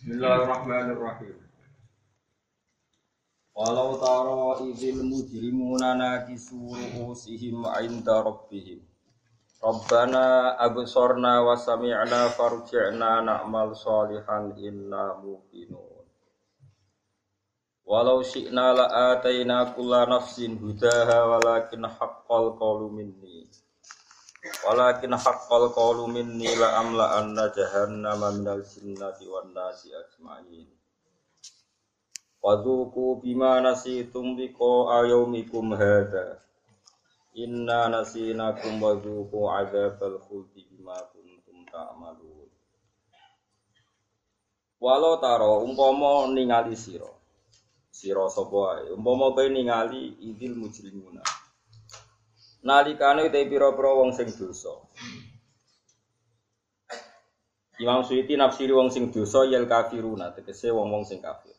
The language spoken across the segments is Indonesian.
Bismillahirrahmanirrahim. Walau taro idil mujrimuna nakisu ru'usihim 'inda rabbihim. Rabbana absorna wa sami'na farji'na na'mal salihan inna muqinun. Walau syi'na la'ataina kulla nafsin hudaha walakin haqqal qawlu minni. Walakin haqqal qawlu minni la amla anna jahannama minal jinnati wan nasi ajma'in. Wadzuku bima nasitum liqa ayaumikum hadha. Inna nasinakum wadzuku adzabal khuldi bima kuntum ta'malun. Walau taro umpama ningali sira. Sira sapa. Umpama kowe ningali idil mujrimuna. Nalikane te pira-pira wong sing dosa. Imam Suyuti nafsiri wong sing dosa yel kafiruna tegese wong-wong sing kafir.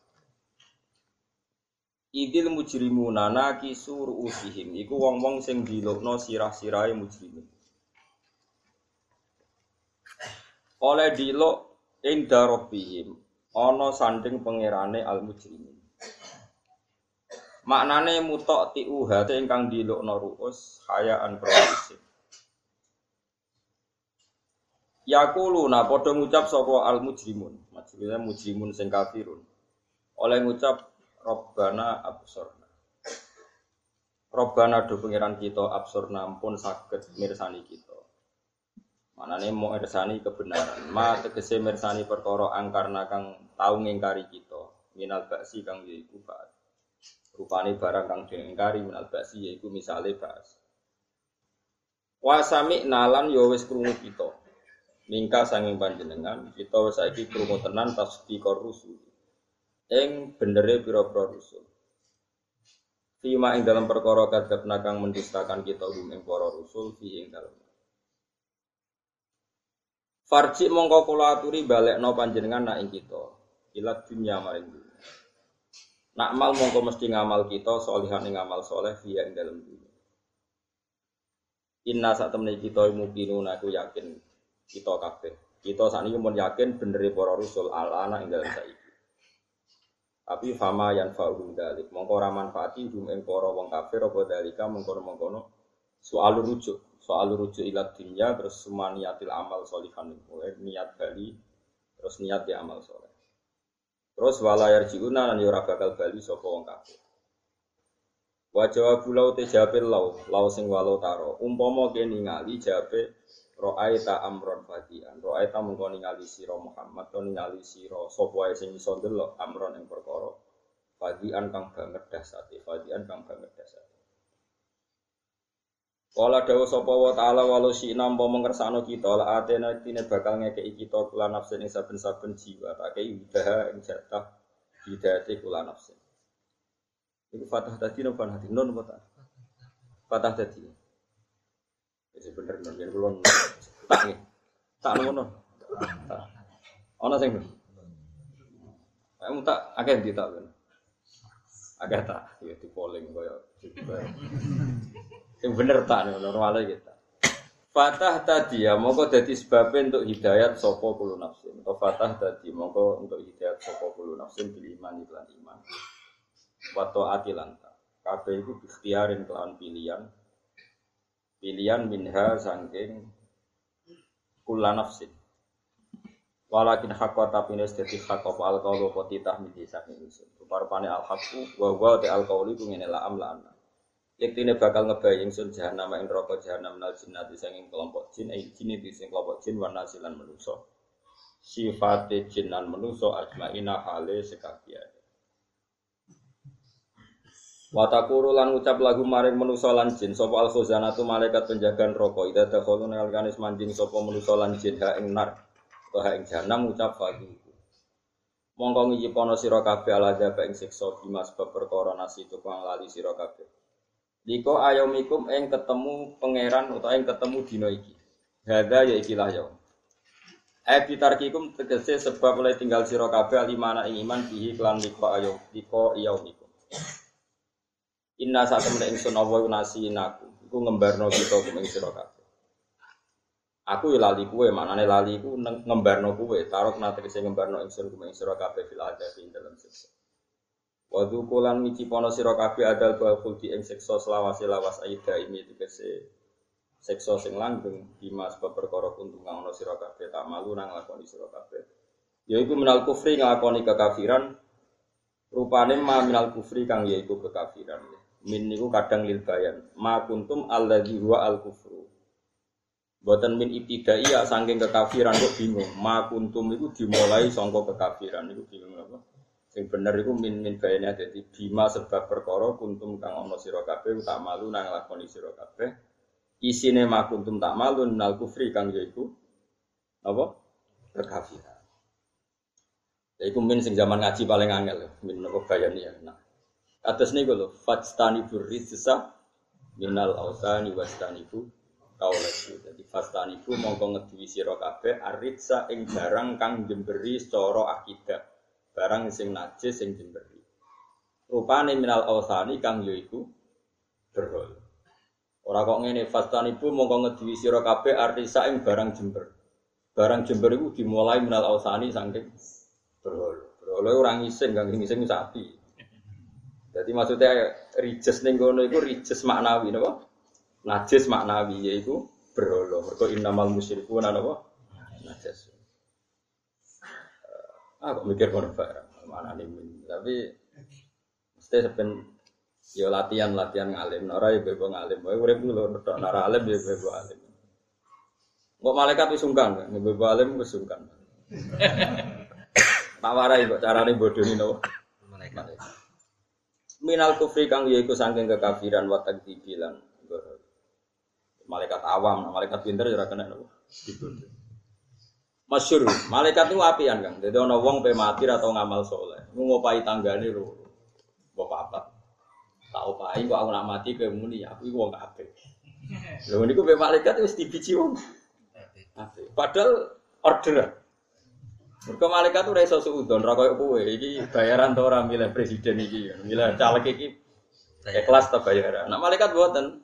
Idil mujrimuna nakisu ru'usihim iku wong-wong sing dilukno sirah-sirahe mujrimin. Oleh diluk inda rabbihim ana sanding pangerane al mujrimin. Maknane mutok tiu hate ingkang dilukno ru'us hayaan provisif. Yakuluna padha ngucap sapa al mujrimun, maksudnya mujrimun sing kafirun. Oleh ngucap Robbana absorna. Robbana do pengiran kita absorna pun sakit mirsani kita. Manane mau mirsani kebenaran. Ma tegese mirsani perkara angkarna kang tau ngingkari kita. Minal baksi kang yaiku ba'at. Rupane barang kang diingkari minal baksi yaiku misale ba'as. Wasami nalan ya wis krungu kita. Mingka sanging panjenengan kita wis saiki krungu tenan tasdiqor rusul ing benere pira-pira rusul. Fima ing dalam perkara kadap nakang mendustakan kita hum ing para rusul fi ing dalam. Farji mongko kula aturi balekno panjenengan nak ing kita. Ilat dunya maring. Nak mal mongko mesti ngamal kita solihan ing ngamal soleh fi ing dalam dunya. Inna sak temene kita mukminun aku yakin kita kabeh. Kita sakniki mun yakin benere para rusul ala ana ing dalam saiki. Tapi fama yang fa'uhum dalik. Mongko ora manfaati hum ing para wong kafir apa dalika mengkono-mengkono soal rujuk. Soal rujuk ilat dunya terus semua niatil amal solihan mulai niat bali terus niat di amal soleh. Terus walayar jiuna lan ora bakal bali sapa wong kafir. Wa jawabu lau te jabe lau, lau sing walau taro. Umpama kene ningali jabe Ro'aita amron fadian. Ro'aita mengko ningali sira Muhammad, to ningali sira sapa wae sing iso ndelok amron ing perkara. Fadian kang banget dasate, fadian kang banget dasate. Kala dawuh sapa wa ta'ala walau si nampa mengersakno kita la atena tine bakal ngekeki kita kula nafsin ing saben-saben jiwa. Tak kei udaha ing jatah hidayate kula nafsin. Iku fatah tadi nopo hati non apa Fatah tadi. Wis bener non yen kula tak ngono. Ana sing Kamu tak. Akeh di tak kan. Akeh tak? Ya di polling koyo Sing bener tak normal kita. Fatah tadi ya, mongko dadi sebab untuk hidayat sopo kulo nafsin. Atau fatah tadi, mongko untuk hidayat sopo kulo nafsin bil iman iklan iman. Wato atilanta. Kabeh itu ikhtiarin kelawan pilihan. Pilihan minha sangking kula nafsin. Walakin hakwa tapi nes dadi hak apa al qaulu apa titah midi saking ingsun. Rupa-rupane al haqqu wa wa te al qauli ku ngene la am Yektine bakal ngebayang ingsun jahanam ing neraka jahanam nal jinnati sanging kelompok jin ai jin iki sing kelompok jin wa nasilan manusa. Sifate jin lan manusa ajmaina hale sekabiane. Watakuru lan ucap lagu maring manusa lan jin sapa al khuzanatu malaikat penjaga neraka ida dakhulu nalkane manjing sapa manusa lan jin ha ing nar wa ing jahanam ngucap fadu. Mongko ngijipono sira kabeh ala jaba ing siksa bima sebab perkara nasi tukang lali sira kabeh. Liko ayomikum ing ketemu pangeran utawa ing ketemu dina iki. Hadza ya ikilah ya. Eh bitarkikum tegese sebab oleh tinggal sira kabeh alimana ing iman bihi kelan liko ayo liko yaumikum. Inna saat temen ingsun Allah nasinaku. Iku ngembarno kita kum ing sira. Aku ya lali kue, maknane lali ku ngembarno kue, tarok nate kese ngembarno ingsun kume ing sira kabeh fil adabi dalam siksa. Wadu kulan mici pono sira kabeh adal bal ing siksa selawase lawas aida ini tegese siksa sing langgeng bima sebab perkara kuntung kang ana tak malu nang lakoni sira kabeh. Yaiku minal kufri kekafiran rupane ma minal kufri kang yaiku kekafiran. Min niku kadang lil bayan. Ma kuntum alladzi huwa al kufru. Buatan min ibtidai ya saking kekafiran kok bingung. Ma kuntum itu dimulai songko kekafiran itu bingung apa? Sing bener itu min min bayane jadi bima sebab perkara kuntum kang ono sira kabeh tak malu nang lakoni sira kabeh. Isine ma kuntum tak malu nal kufri kang yaiku apa? Kekafiran. Iku min sing zaman ngaji paling angel min apa bayane ya. Nah. Atas niku lho, fajtani burrijsa minal ausani wastanibu kaulesu. Jadi fastan ibu mongko ngeduwi sira kabeh aritsa ing barang kang jemberi secara akidah. Barang sing najis sing jemberi. Rupane minal awsani kang yaiku berhol. Ora kok ngene fastan ibu mongko ngeduwi sira kabeh arisa ing barang jember. Barang jember iku dimulai minal awsani saking berhol. Berhol ora ngising kang ngising sapi. Jadi maksudnya rijes ning kono iku rijes maknawi napa? najis maknawi yaitu berhala. Mergo innamal musyrikuna napa? Najis. Kok mikir kono barang. Mana nih tapi mesti sepen yo latihan latihan ngalim. Ora yo bebo ngalim. Wae urip lho tok nara alim yo bebo alim. Kok malaikat wis sungkan, bebo alim wis sungkan. Tak warai kok carane bodoni napa? Malaikat. Minal kufri kang yaiku saking kekafiran wa takdzibilan malaikat awam, malaikat pinter ya kena nopo. Masyur, malaikat itu apian kang. Jadi ono wong pe mati atau ngamal soleh, ngopai tanggane lho. Bapak apa? Tak opahi kok aku nak mati ke muni, aku iku wong apik. Lho niku pe malaikat wis dibiji wong. Padahal order. Mereka malaikat tuh reso suudon, rakyat kue, ini bayaran tuh orang milih presiden ini, milih caleg ini, ikhlas tak bayaran. Nah malaikat buatan,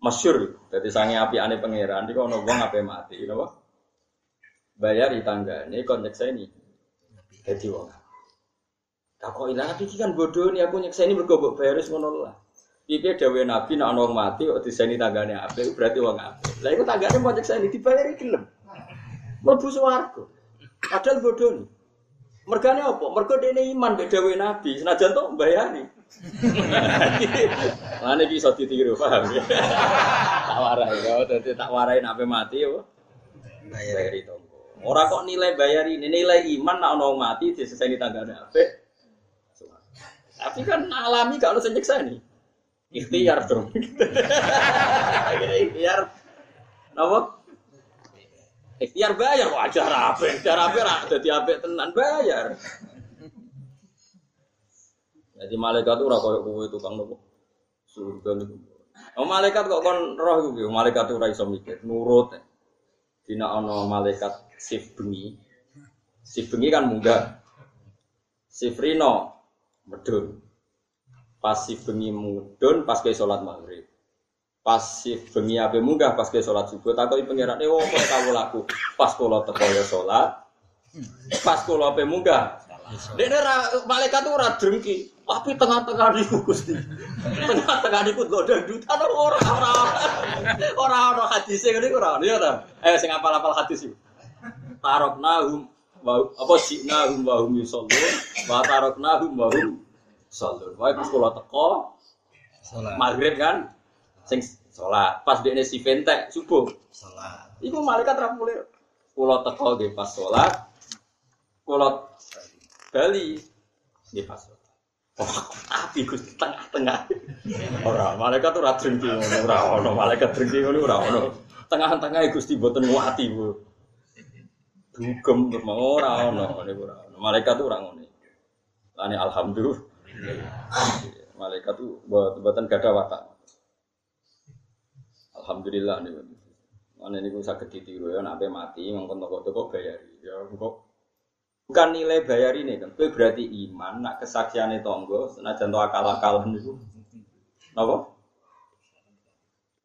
masyur jadi sange api aneh pangeran di kono wong ape mati napa bayar di tangga ini konteks ini jadi wong tak kok ilang iki kan bodoh nih aku nyeksa ini bergobok bayar ngono lah Iki dawe nabi nak orang mati kok diseni tanggane ape berarti wong ape. Lah iku tanggane mau nyeksa ini dibayari gelem. Mlebu swarga. Padahal bodoh nih. Mergane apa? Mergo dene iman mbek dawe nabi, senajan tok mbayani. Mana bisa ditiru paham ya? tak warai ya, jadi tak warai nape mati ya. Bayari tonggo. Orang kok nilai bayar ini nilai iman nak ono mati di tangga apa? Tapi kan alami kalau senyeksa nih. Ikhtiar dong. Ikhtiar. Apa? Ikhtiar bayar wajar apa? Ikhtiar apa? Jadi apa tenan bayar. Jadi malaikat itu ora koyo kowe tukang nopo. Surga niku. Oh malaikat kok kon roh iku malaikat ora iso mikir, nurut. Dina ana malaikat sif bengi. Sif bengi kan munggah. Sif rino medun. Pas sif bengi mudun pas ke salat maghrib. Pas sif bengi ape munggah pas ke salat subuh takoki pangeran, "Eh opo kamu laku?" Pas kula teko ya. Pas kula ape munggah. Dene malaikat itu ora drengki. Tapi tengah-tengah niku Gusti. Tengah-tengah niku kok dangdutan ora ora ora ora hadis ngene ora ya ta. Eh sing apal-apal hadis iki. Taroknahum wa apa siknahum wa hum yusallun wa taroknahum wa hum yusallun. Wae pas kula teko salat. Maghrib kan sing salat. Pas dekne si fentek subuh salat. Iku malaikat ra mulih. Kula teko nggih pas salat. Kula bali nggih pas salat. api Gusti tengah-tengah. Ora, malaikat ora drengki ngono, ora ono malaikat drengki ngono ora ono. Tengah-tengah Gusti boten nguati, Bu. Dugem ora ono, niku ora ono. Malaikat ora alhamdulillah. Malaikat tuh boten gadah watak. Alhamdulillah niku. Mana niku saged ditiru ya nek mati mongkon toko-toko bayari. Ya kok Bukan nilai bayar ini kan, itu berarti iman, nak kesaksiannya tonggo, senajan tuh akal-akalan itu, apa?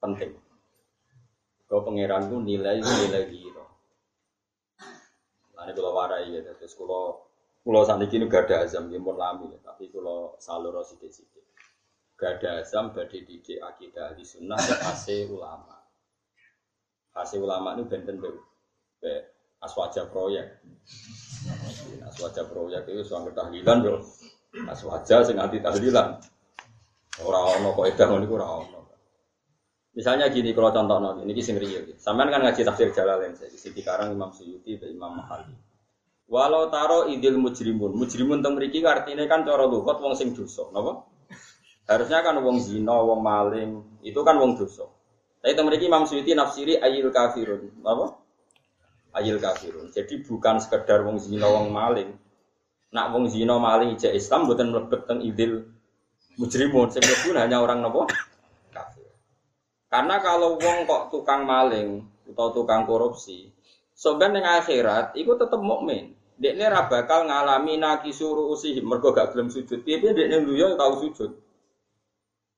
Penting. Kau pangeran ku nilai nilai gitu. Lalu kalau warai ya, terus kalau kalau saat ini gak ada azam, ya pun lami ya, tapi kalau salur sidik sidik. Gak ada azam badi didik akidah di sunnah ya ulama. Hasil ulama ini benten be, be aswaja proyek. Aswaja proyek itu suami tahlilan yo. Aswaja sing anti tahlilan. Orang ono kok edah ngono iku ora ono. Misalnya gini kalau contoh nol ini kisah riya. Sampean kan ngaji tafsir Jalalain saya di Karang Imam Suyuti dan Imam Mahali. Walau taro idil mujrimun, mujrimun teng mriki artinya kan cara lughat wong sing dosa, napa? Harusnya kan wong zina, wong maling, itu kan wong dosa. Tapi teng mriki Imam Suyuti nafsiri ayil kafirun, napa? Ayil kafirun. Jadi bukan sekedar wong zina, wong maling. Nak wong zina maling ijek Islam mboten mlebet teng idil mujrimun, sing hanya orang napa? Karena kalau wong kok tukang maling atau tukang korupsi, sebenarnya yang akhirat itu tetap mukmin. Dia ini bakal ngalami naki suruh usih mergo gak gelem sujud. Piye dulu ya tahu sujud.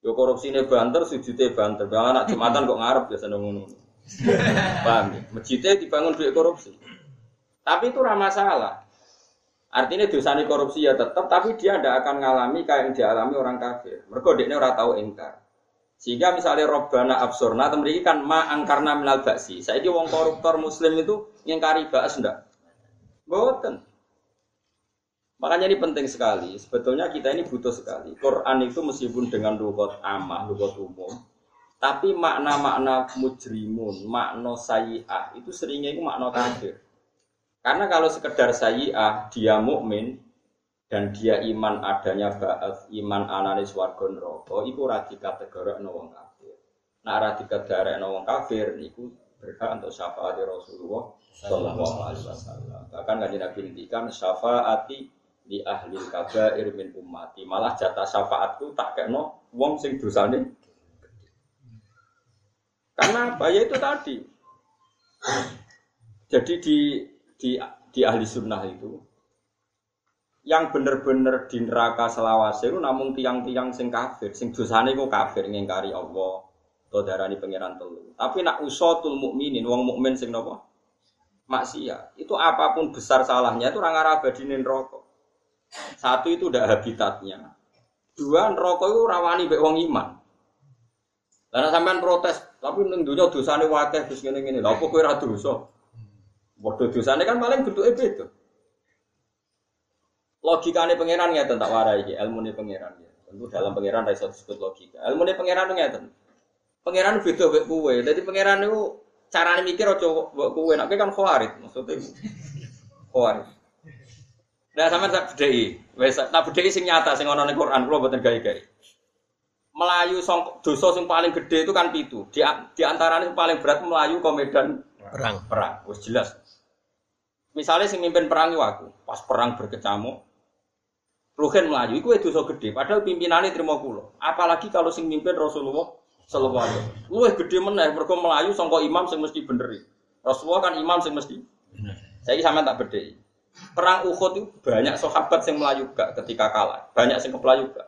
Yo korupsi ini banter, sujudnya banter. Bang anak jumatan kok ngarep biasa ngono. Paham ya? Masjidnya dibangun duit korupsi. Tapi itu ramah salah. Artinya dosa korupsi ya tetap, tapi dia tidak akan ngalami kayak yang dialami orang kafir. Mereka ini orang tahu ingkar. Sehingga misalnya Robbana absurna, temen kan ma angkarna minal baksi. Saya wong koruptor muslim itu yang kari baks ndak? Boten. Makanya ini penting sekali. Sebetulnya kita ini butuh sekali. Quran itu meskipun dengan lugat amah, lugat umum, tapi makna-makna mujrimun, makna sayi'ah itu seringnya itu makna kafir. Karena kalau sekedar sayi'ah dia mukmin, dan dia iman adanya iman ananis warga neraka iku ora dikategorikno wong kafir. Nah ora dikategorikno wong kafir niku berhak untuk syafaat Rasulullah sallallahu alaihi wasallam. Bahkan kanjeng Nabi ngendikan syafaati di ahli kabair min ummati. Malah jatah syafaatku tak kena wong sing dosane karena apa? Ya itu tadi. Jadi di di di ahli sunnah itu yang bener-bener di neraka selawase itu namun tiang-tiang sing kafir, sing dosane kok kafir ngingkari Allah, atau darani pangeran telu. Tapi nak usatul mukminin, wong mukmin sing nopo? Maksiat. Itu apa pun besar salahnya itu orang Arab di neraka. Satu itu udah habitatnya. Dua neraka itu rawani mbek wong iman. Karena sampean protes, tapi ning donya dosane wakeh terus ngene-ngene. Lha apa kowe ora dosa? Padha dosane kan paling bentuke beda. Logikane pangeran ngeten tak warai iki, ilmune pangeran ya. Tentu dalam pangeran ra iso disebut logika. Ilmune pangeran ngeten. Pangeran beda mek kowe. Dadi pangeran niku carane mikir aja mbok kowe. Nek kan khawarit maksudnya. Khawarit. Nah sampean tak bedheki. Wis tak sing nyata sing ana ning Quran kula mboten gawe-gawe. Melayu song, dosa sing paling gede itu kan pitu. Di, di antaranya yang paling berat Melayu komedan perang. Perang, wis jelas. Misalnya sing mimpin perang itu aku, pas perang berkecamuk, Ruhen melayu, itu itu so gede. Padahal pimpinannya terima kulo. Apalagi kalau sing mimpin Rasulullah Sallallahu Alaihi Wasallam. Luwih gede meneh, mereka melayu songko imam sing mesti bener. Rasulullah kan imam sing mesti. Saya sama tak beda. Perang Uhud itu banyak sahabat yang melayu gak ketika kalah. Banyak yang kepelayu gak.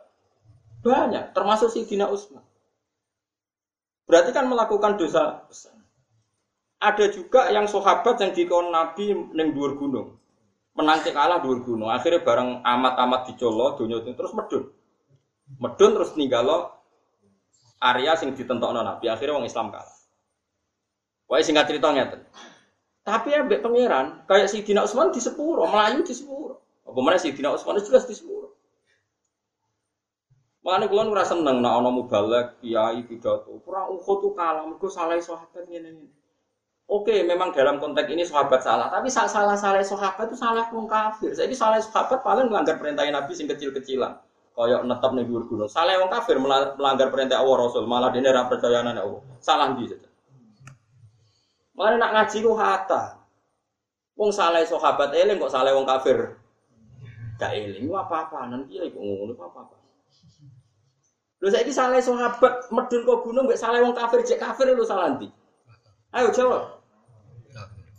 Banyak, termasuk si Dina Usman. Berarti kan melakukan dosa besar. Ada juga yang sahabat yang dikon Nabi neng dhuwur gunung menang kalah dua gunung. Akhirnya bareng amat-amat dicolo dunia itu terus medun. Medun terus lo area sing ditentokno Nabi. Akhirnya wong Islam kalah. Wah singkat cerita ngeten. Tapi ya mbek pangeran kayak si Dina Usman di sepuro, Melayu di sepuro. Apa mana si Dina Usman jelas di sepuro. Makanya kalian ngerasa seneng nak ono mubalek, kiai pidato. Kurang ukhut tuh kalah, mereka salah sahabat ini. Oke, memang dalam konteks ini sahabat salah, tapi salah salah sahabat itu salah wong kafir. Jadi salah sahabat paling melanggar perintah Nabi sing kecil-kecilan. Koyok netap nih dhuwur gunung. Salah wong kafir melanggar perintah Allah Rasul, malah dia ora percaya nang Allah. Salah ndi saja. Makanya nak ngaji ku hata. Wong salah sahabat eling kok salah wong kafir. Gak eling apa-apa nanti ya ibu ngono apa-apa. Lho saiki salah sahabat medun kok gunung mbek salah wong kafir cek kafir lho salah ndi? Ayo jawab.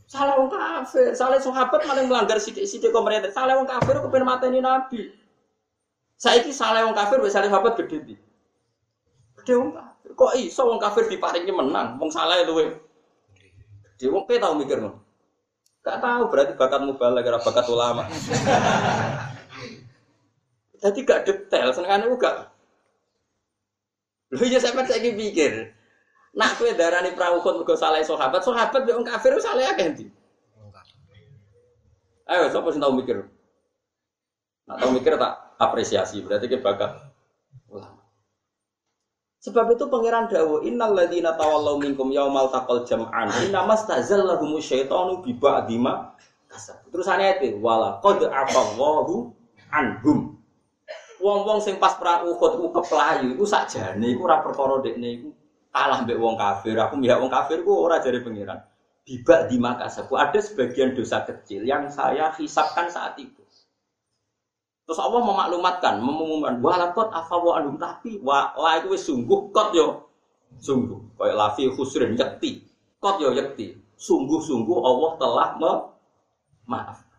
Salah wong kafir, salah sahabat malah melanggar sidik-sidik pemerintah. Salah wong kafir kepen mateni nabi. Saiki salah wong kafir wis salah sahabat gede di. Gede wong kafir. Kok iso wong kafir diparingi menang? Wong salah luwe Dia wong tahu mikir ngono. Gak tahu berarti bakat mubalak bakat ulama. Jadi gak detail, senengane itu gak. Lho ya sampean saiki pikir. Nak kowe darani perahu khut mergo salah sahabat, sahabat wong kafir salah akeh ndi? Ayo sapa sing tau mikir? Nak tau mikir tak apresiasi, berarti ke bakat ulama. Sebab itu pangeran dawo innal ladzina tawallaw minkum yaumal taqal jam'an inna mastazallahum syaitanu bi ba'dima kasab. Terus ayat wala qad afallahu anhum. Wong-wong sing pas perang Uhud ku keplayu iku sakjane iku ora perkara dekne iku kalah mbek wong kafir. Aku mihak wong kafir ku ora jare pangeran. Bibak di makasaku ada sebagian dosa kecil yang saya hisapkan saat itu. Terus Allah memaklumatkan, mengumumkan, walakot afawa anum tapi wa la itu sungguh kot yo sungguh kayak lafi khusrin yakti kot yo yakti sungguh-sungguh Allah telah me maaf.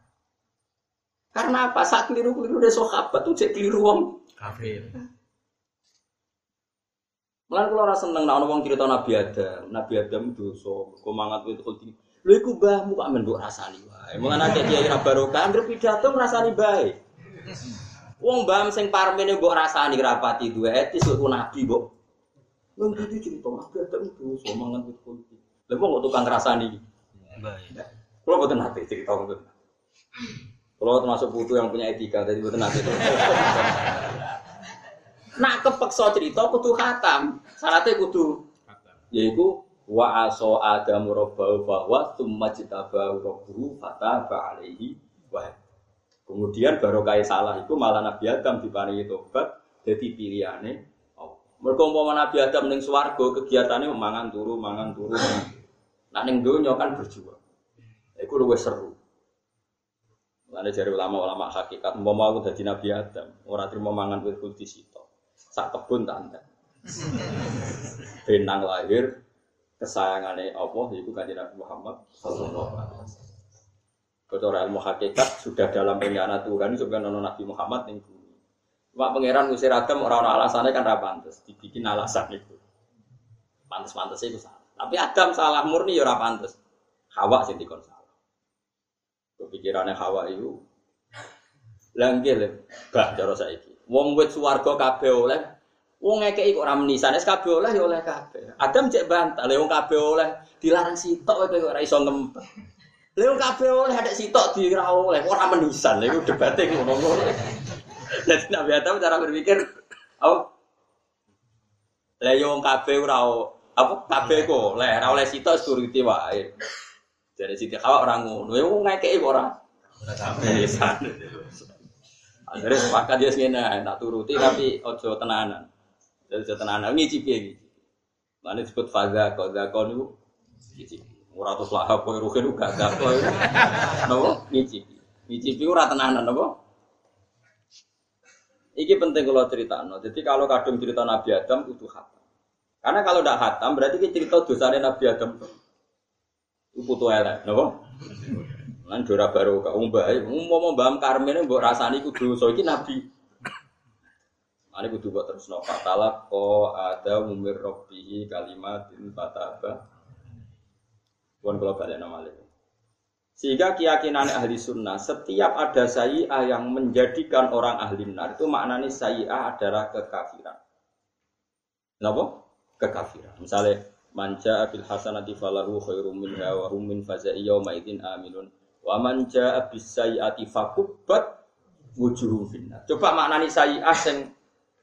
Karena apa? Saat keliru-keliru dari sahabat tuh cek keliru wong kafir. Mulai kalau rasa seneng nak wong cerita Nabi Adam, Nabi Adam itu so komangat itu kulti. Lha iku mbahmu kok men mbok rasani wae. Mulane nek kiai ra barokah, anggere pidato ngrasani bae. Wong mbam sing parmene mbok rasani rapati duwe etis kok nabi mbok. Wong iki cerita nabi ada itu so mangan wit kunti. Lha kok tukang rasani. Baik. Kalau boten nate cerita ngoten. Kalau termasuk putu yang punya etika, jadi boten nate. Nak kepeksa cerita kudu khatam. Syaratnya kudu yaiku wa aso adamu rabbahu fa wa tsumma jitabahu rabbuhu fataba alaihi wa Kemudian baru kaya salah itu malah Nabi Adam diparingi tobat jadi pilihane oh. Mereka umpama Nabi Adam ning swarga kegiatannya mangan turu mangan turu. Nah ning donya kan berjuang. Iku luwih seru. Lalu dari ulama-ulama hakikat, mau mau jadi Nabi Adam, orang terima mangan wit kulti sito, sak kebun tanda. Benang lahir, kesayangannya Allah, itu kan Nabi Muhammad Sallallahu Alaihi Wasallam. Ilmu hakikat sudah dalam rencana Tuhan sebenarnya Nabi Muhammad ning bumi. Pak pangeran ngusir Adam orang-orang alasannya kan rapantes, dibikin alasan itu. Pantes-pantes itu salah. Tapi Adam salah murni ya rapantes. Hawa sing dikon salah. Kepikirannya Hawa itu langgil bah cara saiki. Wong wit swarga kabeh oleh Wong ngekeki kok ora menisan, wis kabeh oleh ya oleh kabeh. Adam cek bantah, lha wong kabeh oleh dilarang sitok kowe ora iso ngempet. Lha kabeh oleh ada sitok di ra oleh ora menisan. Lha debate ngono-ngono. Jadi Nabi Adam cara berpikir apa? Lah yo wong kabeh ora apa kabeh kok oleh ora oleh sitok suriti wae. Jadi Siti Hawa orang ngono, ya wong ngekeki kok ora ora kabeh Akhirnya sepakat dia sini, tak turuti tapi ojo tenanan. Jadi ojo tenanan, ngicipi ya ngicipi. Mana disebut faza, kau zakon itu ngicipi. Ora terus lahap kowe rugen gak gak kowe. Napa? Ngicipi. Ngicipi ora tenanan napa? Iki penting kalau cerita no. Jadi kalau kadung cerita Nabi Adam itu khatam. Karena kalau tidak khatam berarti kita cerita dosanya Nabi Adam itu putu elek, napa? Lan dora baru umbah, mau mau mbam karmen mbok rasani ku dosa iki Nabi. Ane kudu buat terus no fatalah ko ada umir robbihi kalimatin fataba Bukan kalau balik nama Sehingga keyakinan ahli sunnah, setiap ada sayi'ah yang menjadikan orang ahli nar, itu maknanya sayi'ah adalah kekafiran. Kenapa? Kekafiran. Misalnya, manja abil hasanati falahu khairum minha wa hum min fazai yawma idin aminun. Wa manja abis sayi'ati fakubbat wujuhum finna. Coba maknani sayi'ah yang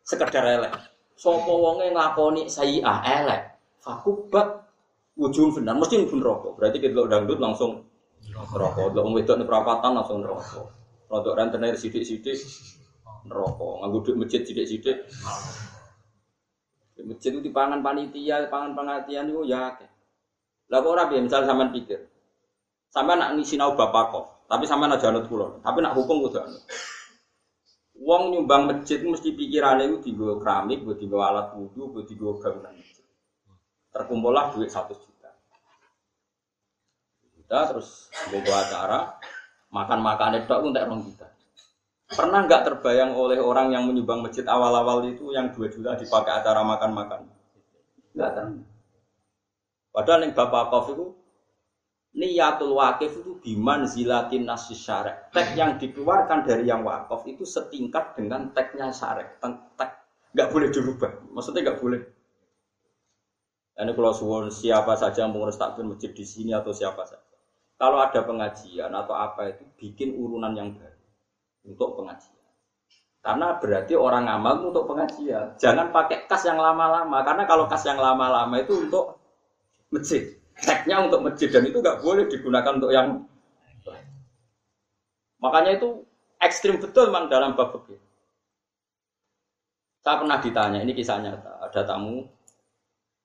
sekedar elek. Sopo wonge ngakoni sayi'ah elek. Fakubbat ujung benar mesti pun rokok berarti kita dangdut langsung rokok lo wedok di perapatan langsung rokok rodok rentenir sidik rokok nganggo duit masjid di masjid itu dipangan panitia pangan pengertian itu ya kok orang misal sampean pikir sampean nak ngisi nau bapak kok tapi sampean aja anut pulau tapi nak hukum udah anut Wong nyumbang masjid mesti pikirannya itu tiga keramik, buat tiga alat wudhu, buat tiga bangunan terkumpullah duit satu juta. Kita terus buku acara makan makan itu untuk orang kita. Pernah nggak terbayang oleh orang yang menyumbang masjid awal-awal itu yang dua juta dipakai acara makan-makan? Nggak kan? Padahal yang bapak Kof itu niatul wakif itu biman zilatin nasi syarek. Tek yang dikeluarkan dari yang wakaf itu setingkat dengan teknya syarek. Tek nggak boleh dirubah. Maksudnya nggak boleh. Ini kalau suwon siapa saja yang mengurus takbir masjid di sini atau siapa saja. Kalau ada pengajian atau apa itu bikin urunan yang baru untuk pengajian. Karena berarti orang amal untuk pengajian. Jangan pakai kas yang lama-lama. Karena kalau kas yang lama-lama itu untuk masjid. Teknya untuk masjid dan itu nggak boleh digunakan untuk yang. Makanya itu ekstrim betul memang dalam bab begini. Saya pernah ditanya, ini kisah nyata. Ada tamu,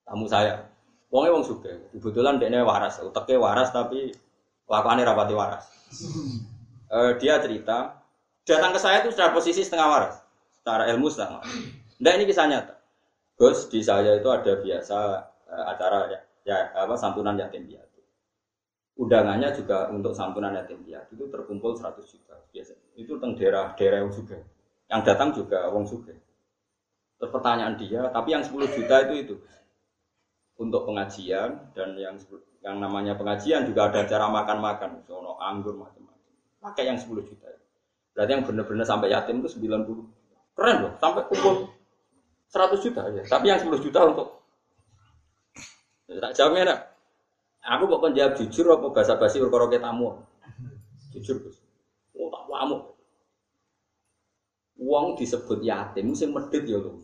tamu saya. Wongnya wong suka. Kebetulan dia waras, utaknya waras tapi lakukannya rapati waras. Uh, dia cerita, datang ke saya itu sudah posisi setengah waras, secara ilmu setengah waras. Nah ini kisah nyata. Gus di saya itu ada biasa uh, acara ya, ya apa santunan yatim piatu. Undangannya juga untuk santunan yatim piatu itu terkumpul 100 juta biasa. Itu tentang daerah-daerah yang juga. Yang datang juga wong suge. Terus pertanyaan dia, tapi yang 10 juta itu itu untuk pengajian dan yang yang namanya pengajian juga ada acara makan-makan, sono anggur macam-macam. Pakai yang 10 juta. Berarti yang benar-benar sampai yatim itu 90. Keren loh, sampai kumpul 100 juta ya. Tapi yang 10 juta untuk Tak jawabnya nak. Aku kok jawab jujur apa bahasa basi perkara tamu. Jujur Gus. Oh tak wamu. Uang disebut yatim sing medit ya lho.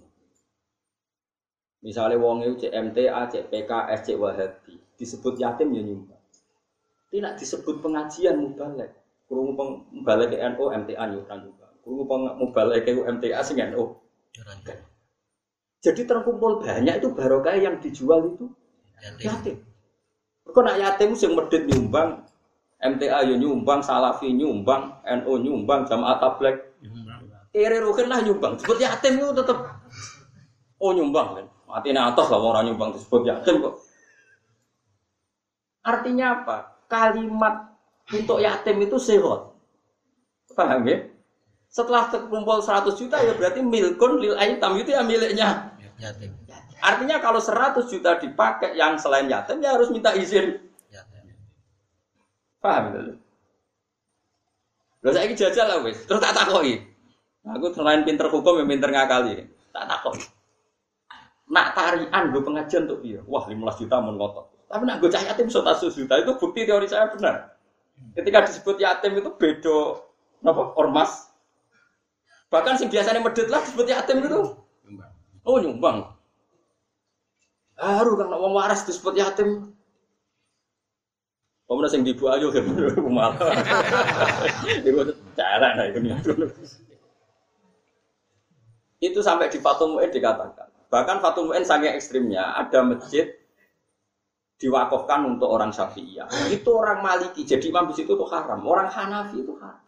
Misalnya wong itu CMTA, CPK, SC Wahabi, disebut yatim ya nyumbang. Tidak disebut pengajian mubalek. Kurung mubalek ke NU, MTA nyumbang juga. Kurung mubalek ke MTA sing NU. Jadi terkumpul banyak itu barokah yang dijual itu yatim. Kok nak yatim sing medit nyumbang, MTA yo nyumbang, Salafi nyumbang, NU nyumbang, Jamaah Tabligh. Kere rukin lah nyumbang. Disebut yatim itu tetap oh nyumbang kan. Mati atas lah orang nyumbang disebut yatim kok. Artinya apa? Kalimat untuk yatim itu sehat. Paham ya? Setelah terkumpul 100 juta ya berarti milkun lil aitam itu ya miliknya yatim. Artinya kalau 100 juta dipakai yang selain yatim ya harus minta izin. Paham itu? Lalu saya jajal lah wes, terus tak takoi. Aku selain pinter hukum, yang pinter ngakali. Tak takoi. Nak tarian gue pengajian tuh dia, wah 15 juta mau ngotot. Tapi nak gue cah yatim sota juta itu bukti teori saya benar. Ketika disebut yatim itu bedo, apa ormas. Bahkan sing biasanya medit lah disebut yatim itu. Oh nyumbang. Haru kan wong waras disebut yatim. Pemenang sing dibu ayo malah. Iku cara nah itu Itu sampai di Fatul Mu'in dikatakan. Bahkan Fatul Mu'in sangat ekstrimnya. Ada masjid diwakafkan untuk orang Syafi'iyah. Itu orang Maliki. Jadi imam di situ itu haram. Orang Hanafi itu haram.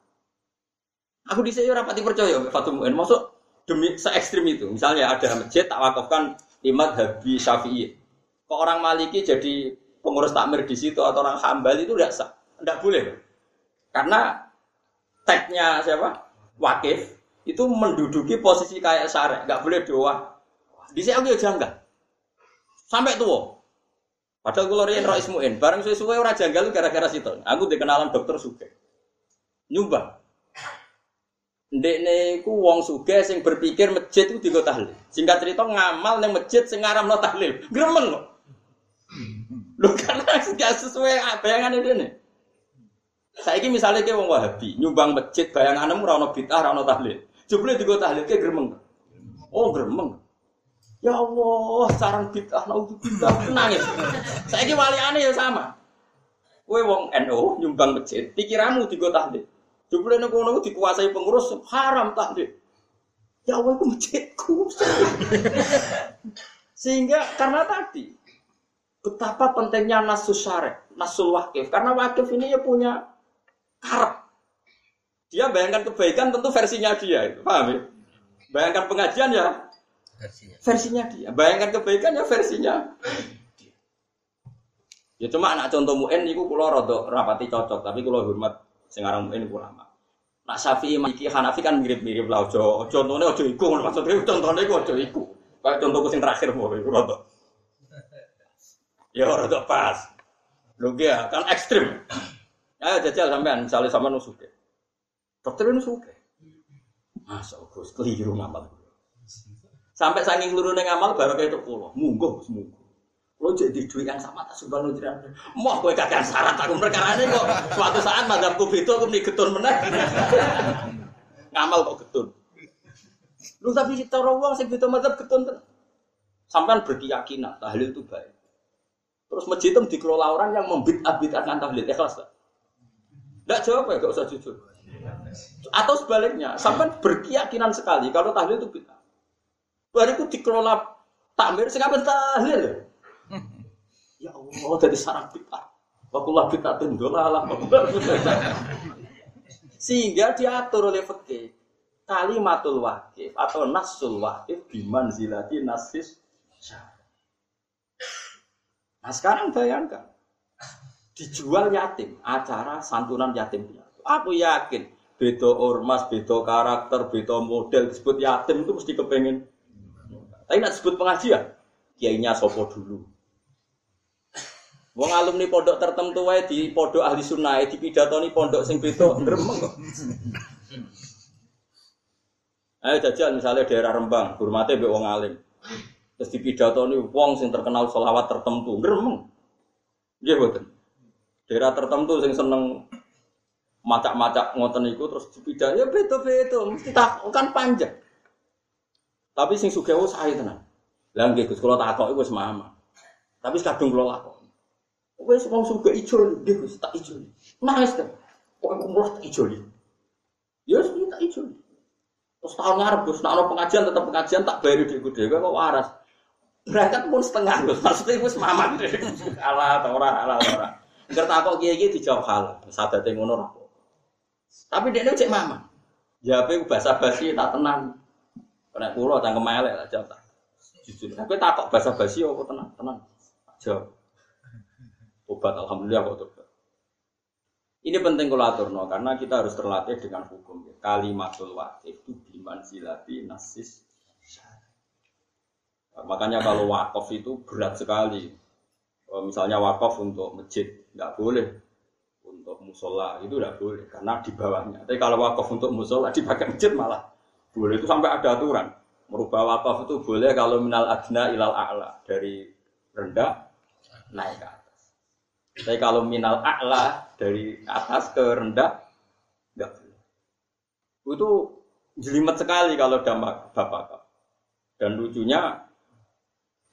Aku di sini rapati percaya Fatul Mu'in. Maksud demi se ekstrim itu. Misalnya ada masjid tak wakafkan imam Habi Syafi'i. Kok orang Maliki jadi pengurus takmir di situ atau orang Hambal itu tidak sah, tidak boleh. Karena tagnya siapa? Wakif itu menduduki posisi kayak syarek, nggak boleh doa. Di sini aku ya janggal. Sampai tua. Padahal kalau rian roh ismuin, bareng sesuai orang janggal gara-gara situ. Aku dikenalan dokter suge. Nyumbang. Ndekne iku wong sugih sing berpikir masjid itu digo tahlil. Singkat cerita ngamal ning masjid sing ngaramno tahlil. Gremeng kok. Lho karena gak sesuai bayangan ini. Saiki misalnya ke wong Wahabi nyumbang masjid bayanganmu ora ono bid'ah ora ono tahlil. Jebule digo tahlil ke gremeng. Oh gremeng. Ya Allah, sarang bid'ah naudzubillah nangis. Saiki waliane ya sama. Kowe wong NU nyumbang masjid, pikiranmu digo tahlil. Jebule nek ngono dikuasai pengurus haram takdir. Ya Allah itu masjidku. Sehingga karena tadi betapa pentingnya nasus syarek, nasul wakif. Karena wakif ini ya punya karep. Dia bayangkan kebaikan tentu versinya dia, paham ya? Bayangkan pengajian ya versinya. versinya dia. Bayangkan kebaikan ya versinya. Ya cuma anak contoh muen itu kulo rodok rapati cocok, tapi kulo hormat sekarang muen ulama. Nak Syafi'i Maliki Hanafi kan mirip-mirip lah ojo contohnya ojo iku maksudnya contohnya iku ojo iku. Kayak contohku sing terakhir mau iku rada. Ya rada pas. Lho ya, kan ekstrim. Ayo jajal sampean misalnya sama nusuke. Dokter nusuke. Masa Gus keliru ngamal. Sampai saking keliru neng amal baru kayak itu pulau. Munggo, munggo. Lo jadi duit yang sama tak sumpah lo jiran. Mau gue kagak syarat aku perkara ini kok. Suatu saat madamku itu aku nih getun meneh. Ngamal kok getun. Lu tapi kita rawang sih gitu madhab getun Sampai berkeyakinan tahlil itu baik. Terus masjid itu dikelola orang yang membit abitkan tahlil. Ikhlas? Tidak jawab ya, gak usah jujur. Atau sebaliknya, sampai berkeyakinan sekali kalau tahlil itu bid'ah. Bariku dikelola takmir, sekarang tahlil. Ya Allah, jadi sarang bid'ah. Wakullah bid'ah tendolalah. Sehingga diatur oleh fakih kalimatul wakif atau nasul wakif biman zilati nasis Nah sekarang bayangkan dijual yatim acara santunan yatim piatu. Aku yakin beda ormas, beda karakter, beda model disebut yatim itu mesti kepengen. Tapi nak disebut pengajian, kiainya sopo dulu. Wong alumni pondok tertentu wae di pondok ahli sunnah di pidatoni pondok sing beda gremeng kok. Ayo jajal misalnya daerah Rembang, hormate mbek wong alim. Terus pidatoni wong sing terkenal selawat tertentu, gremeng. Nggih mboten. Daerah tertentu sing seneng macak-macak ngoten iku terus dipidat ya beda-beda, mesti tak kan panjang. Tapi sing sugih saya tenan. Lah nggih Gus kula takok iku wis mama. Tapi kadung kula lakon. Wes wong suka ijo nggih Gus, tak ijo. Nangis kan. Kok umroh tak ijo. Ya wis tak ijo. Terus tahun ngarep Gus, nek ana pengajian tetap pengajian tak bayar dhekku dhewe kok waras. Berangkat pun setengah Gus, maksudnya wis mamang. Alah ta ora, alah ora. Ngerti takok kiye-kiye dijawab hal, sadate ngono ora. Tapi dia cek mama. Jawabe bahasa basi tak tenang. Nek kula cangkem elek lah jawab. Jujur. Tapi takok bahasa basi apa tenang, tenang. Jawab. Obat alhamdulillah kok tobat. Ini penting kalau aturno karena kita harus terlatih dengan hukum. Kalimatul wakif itu biman silati nasis. Makanya kalau wakaf itu berat sekali. Misalnya wakaf untuk masjid nggak boleh, untuk musola itu nggak boleh karena di bawahnya. Tapi kalau wakaf untuk musola dipakai masjid malah boleh itu sampai ada aturan. Merubah wakaf itu boleh kalau minal adna ilal a'la dari rendah naik ke tapi kalau minal a'la dari atas ke rendah enggak boleh. Itu jelimet sekali kalau dampak bapak. Dan lucunya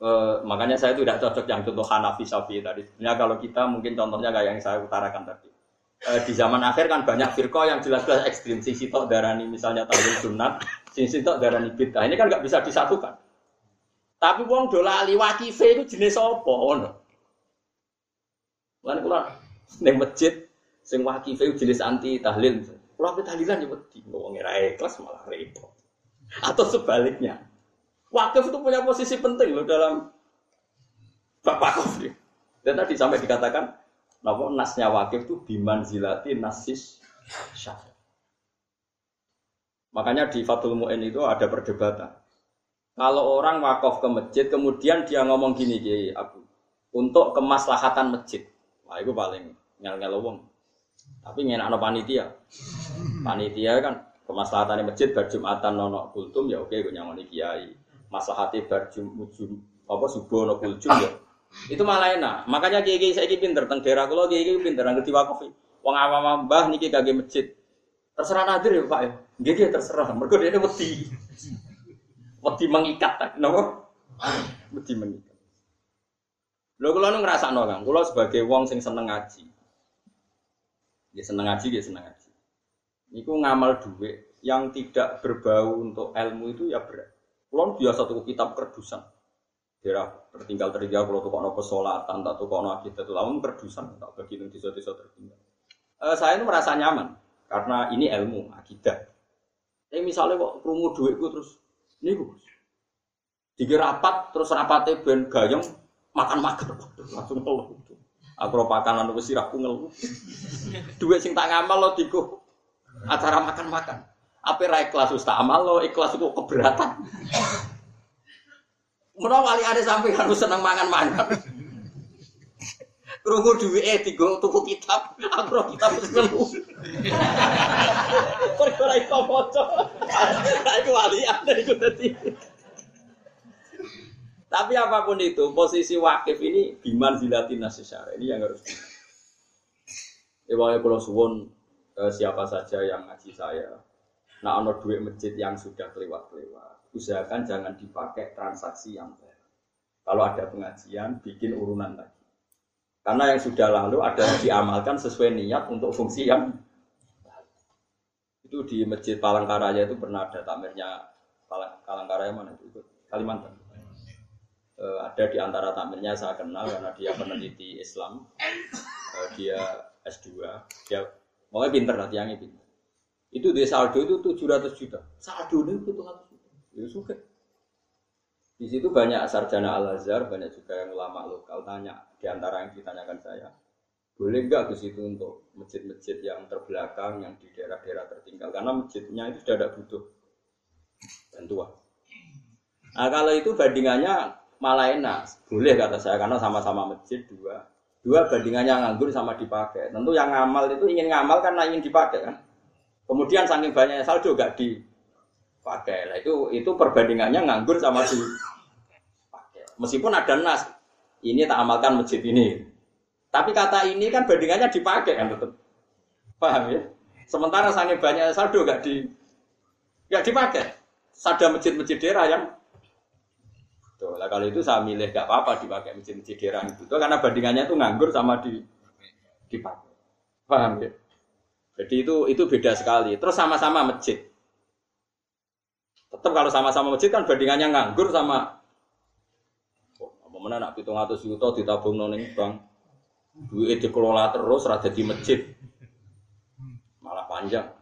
eh, makanya saya tidak cocok yang contoh Hanafi Safi tadi. Sebenarnya kalau kita mungkin contohnya kayak yang saya utarakan tadi. Eh, di zaman akhir kan banyak firqa yang jelas-jelas ekstrim. Sisi tok darani misalnya tahlil sunat, sisi tok darani bid'ah. Ini kan nggak bisa disatukan. Tapi wong dola ali wakife itu jenis apa? Oh, Lan kula ning masjid sing wakife jenis anti tahlil. Kula pe tahlilan ya wedi wong ora ikhlas malah repot. Atau sebaliknya. Wakif itu punya posisi penting loh dalam bapak wakif. Dan tadi sampai dikatakan nama nasnya wakif itu biman zilati nasis syaf. Makanya di Fatul Mu'in itu ada perdebatan. Kalau orang wakaf ke masjid, kemudian dia ngomong gini, Kiai Abu, untuk kemaslahatan masjid. Wah, itu paling ngel-ngel wong. Tapi ngenak panitia. Panitia kan kemaslahatan masjid berjumatan nono kultum ya oke gue nyamoni kiai. Maslahati ujum apa subuh nono kultum ya. Itu malah enak. Makanya kiai saya pinter tentang daerah kulo kiai kiai pinter ngerti wakaf. Wong awam mbah niki kagak masjid. Terserah nadir ya Pak ya. Nggih terserah. Mergo ini wedi. Wedi mengikat tak napa? Wedi mengikat. Lho kula nu ngrasakno Kang, kula sebagai wong sing seneng ngaji. Ya seneng ngaji, ya seneng ngaji. Niku ngamal duit yang tidak berbau untuk ilmu itu ya berat. Kula biasa tuku kitab kerdusan. Daerah tertinggal tertinggal kalau tuh kono pesolatan, tak tuh kono akidah itu lamun kerdusan, tak bagi di desa-desa tertinggal. Eh, saya itu merasa nyaman karena ini ilmu akidah. Tapi misalnya kok krungu duitku terus niku dikira rapat terus rapatnya ben gayeng makan makan langsung ngeluh. Aku pakan anu wis sirahku ngeluh. Duit sing tak ngamal lo diku acara makan makan apa ra ikhlas ustaz amal lo ikhlas kok keberatan Menawa wali ada sampai harus senang mangan mangan Krungu duwike digo tuku kitab, aku ora kitab nemu. Kok ora iso maca. Iku walian iku dadi. Tapi apa pun itu, posisi wakif ini biman zilatin nasisara ini yang harus. Ya kalau suwon eh, siapa saja yang ngaji saya, nah ono duit masjid yang sudah kelewat-kelewat, usahakan jangan dipakai transaksi yang baru. Kalau ada pengajian, bikin urunan lagi. Karena yang sudah lalu ada yang diamalkan sesuai niat untuk fungsi yang itu di masjid Palangkaraya itu pernah ada tamirnya. Palangkaraya mana itu? Kalimantan. Uh, ada di antara tamirnya saya kenal karena dia peneliti Islam, uh, dia S2, dia mau pinter lah tiangnya pinter. Itu di saldo itu 700 juta, saldo itu 700 itu suka. Di situ banyak sarjana Al Azhar, banyak juga yang ulama lokal tanya di antara yang ditanyakan saya, boleh nggak ke situ untuk masjid-masjid yang terbelakang, yang di daerah-daerah tertinggal, karena masjidnya itu sudah tidak butuh bantuan. Nah kalau itu bandingannya malah enak. Boleh kata saya karena sama-sama masjid dua. Dua bandingannya nganggur sama dipakai. Tentu yang ngamal itu ingin ngamal karena ingin dipakai kan. Kemudian saking banyaknya saldo gak dipakai. Lah itu itu perbandingannya nganggur sama dipakai. Meskipun ada nas, ini tak amalkan masjid ini. Tapi kata ini kan bandingannya dipakai kan tetap. Paham ya? Sementara saking banyaknya saldo gak di gak dipakai. Sada masjid-masjid daerah yang Tuh, lah kalau itu saya milih gak apa-apa dipakai masjid-masjid daerah itu. Tuh, karena bandingannya itu nganggur sama di dipakai. Paham ya? Jadi itu itu beda sekali. Terus sama-sama masjid. Tetap kalau sama-sama masjid kan bandingannya nganggur sama oh, apa mana nak pitung atau juta ditabung noning bank. Duit dikelola terus rada di masjid. Malah panjang.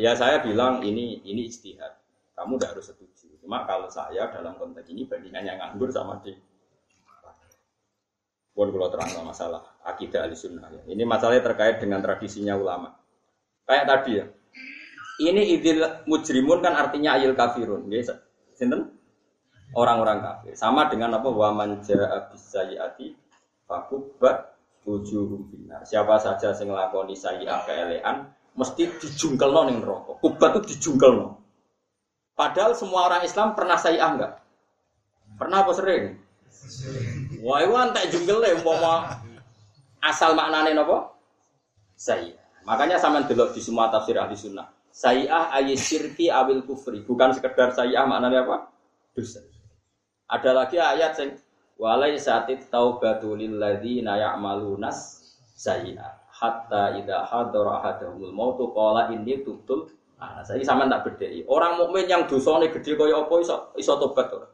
Ya saya bilang ini ini istihad. Kamu tidak harus setuju. Cuma kalau saya dalam konteks ini bandingannya nganggur sama di pun kalau terang masalah akidah ahli sunnah ya. Ini masalahnya terkait dengan tradisinya ulama. Kayak tadi ya. Ini idil mujrimun kan artinya ayil kafirun. Ya, sinten? Orang-orang kafir. Sama dengan apa? Wa man ja'a bisayiati fakubbat wujuhum binar. Siapa saja yang nglakoni sayi'ah keelean mesti dijungkelno ning neraka. Kubat itu dijungkelno. Padahal semua orang Islam pernah saya enggak? Pernah apa sering? Wah, itu antek jungle ya, umpama asal maknanya apa? Saya. Makanya sama delok di semua tafsir ahli sunnah. Sayyah ayat syirki awil kufri. Bukan sekedar sayyah maknanya apa? Dosa. Ada lagi ayat yang walai satit taubatu lilladzina ya'malunas sayyah hatta idha hadara ahadahumul mautu qala inni tubtul Nah, saya sama tak beda. Orang mukmin yang dosane gede kaya apa iso iso tobat ora?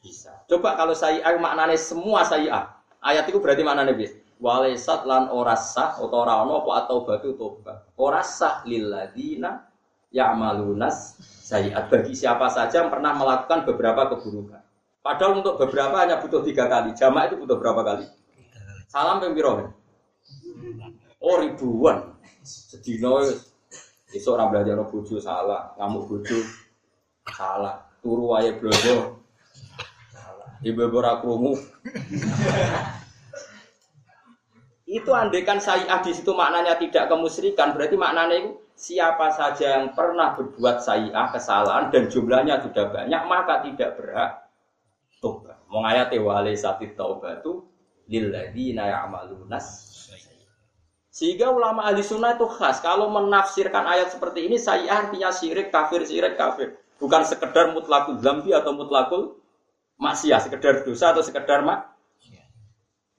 Bisa. Coba kalau saya maknane semua saya ayat itu berarti maknane bis. Walaisat lan ora sah atau ora ono apa atau batu tobat. Ora sah lilladina ya'malunas sayiat bagi siapa saja yang pernah melakukan beberapa keburukan. Padahal untuk beberapa hanya butuh tiga kali. Jamaah itu butuh berapa kali? Salam pembiro. Oh ribuan. Sedino Iso ora belajar bojo salah, ngamuk bojo salah, turu wae salah. Ibu ora krungu. Itu andekan saya di situ maknanya tidak kemusyrikan, berarti maknanya itu siapa saja yang pernah berbuat sayi'ah kesalahan dan jumlahnya sudah banyak maka tidak berhak tobat. Mau ayat wale sati taubatu lilladzina ya'malunas sehingga ulama ahli sunnah itu khas. Kalau menafsirkan ayat seperti ini, saya artinya syirik, kafir, syirik, kafir. Bukan sekedar mutlakul zambi atau mutlakul maksiat, sekedar dosa atau sekedar mak.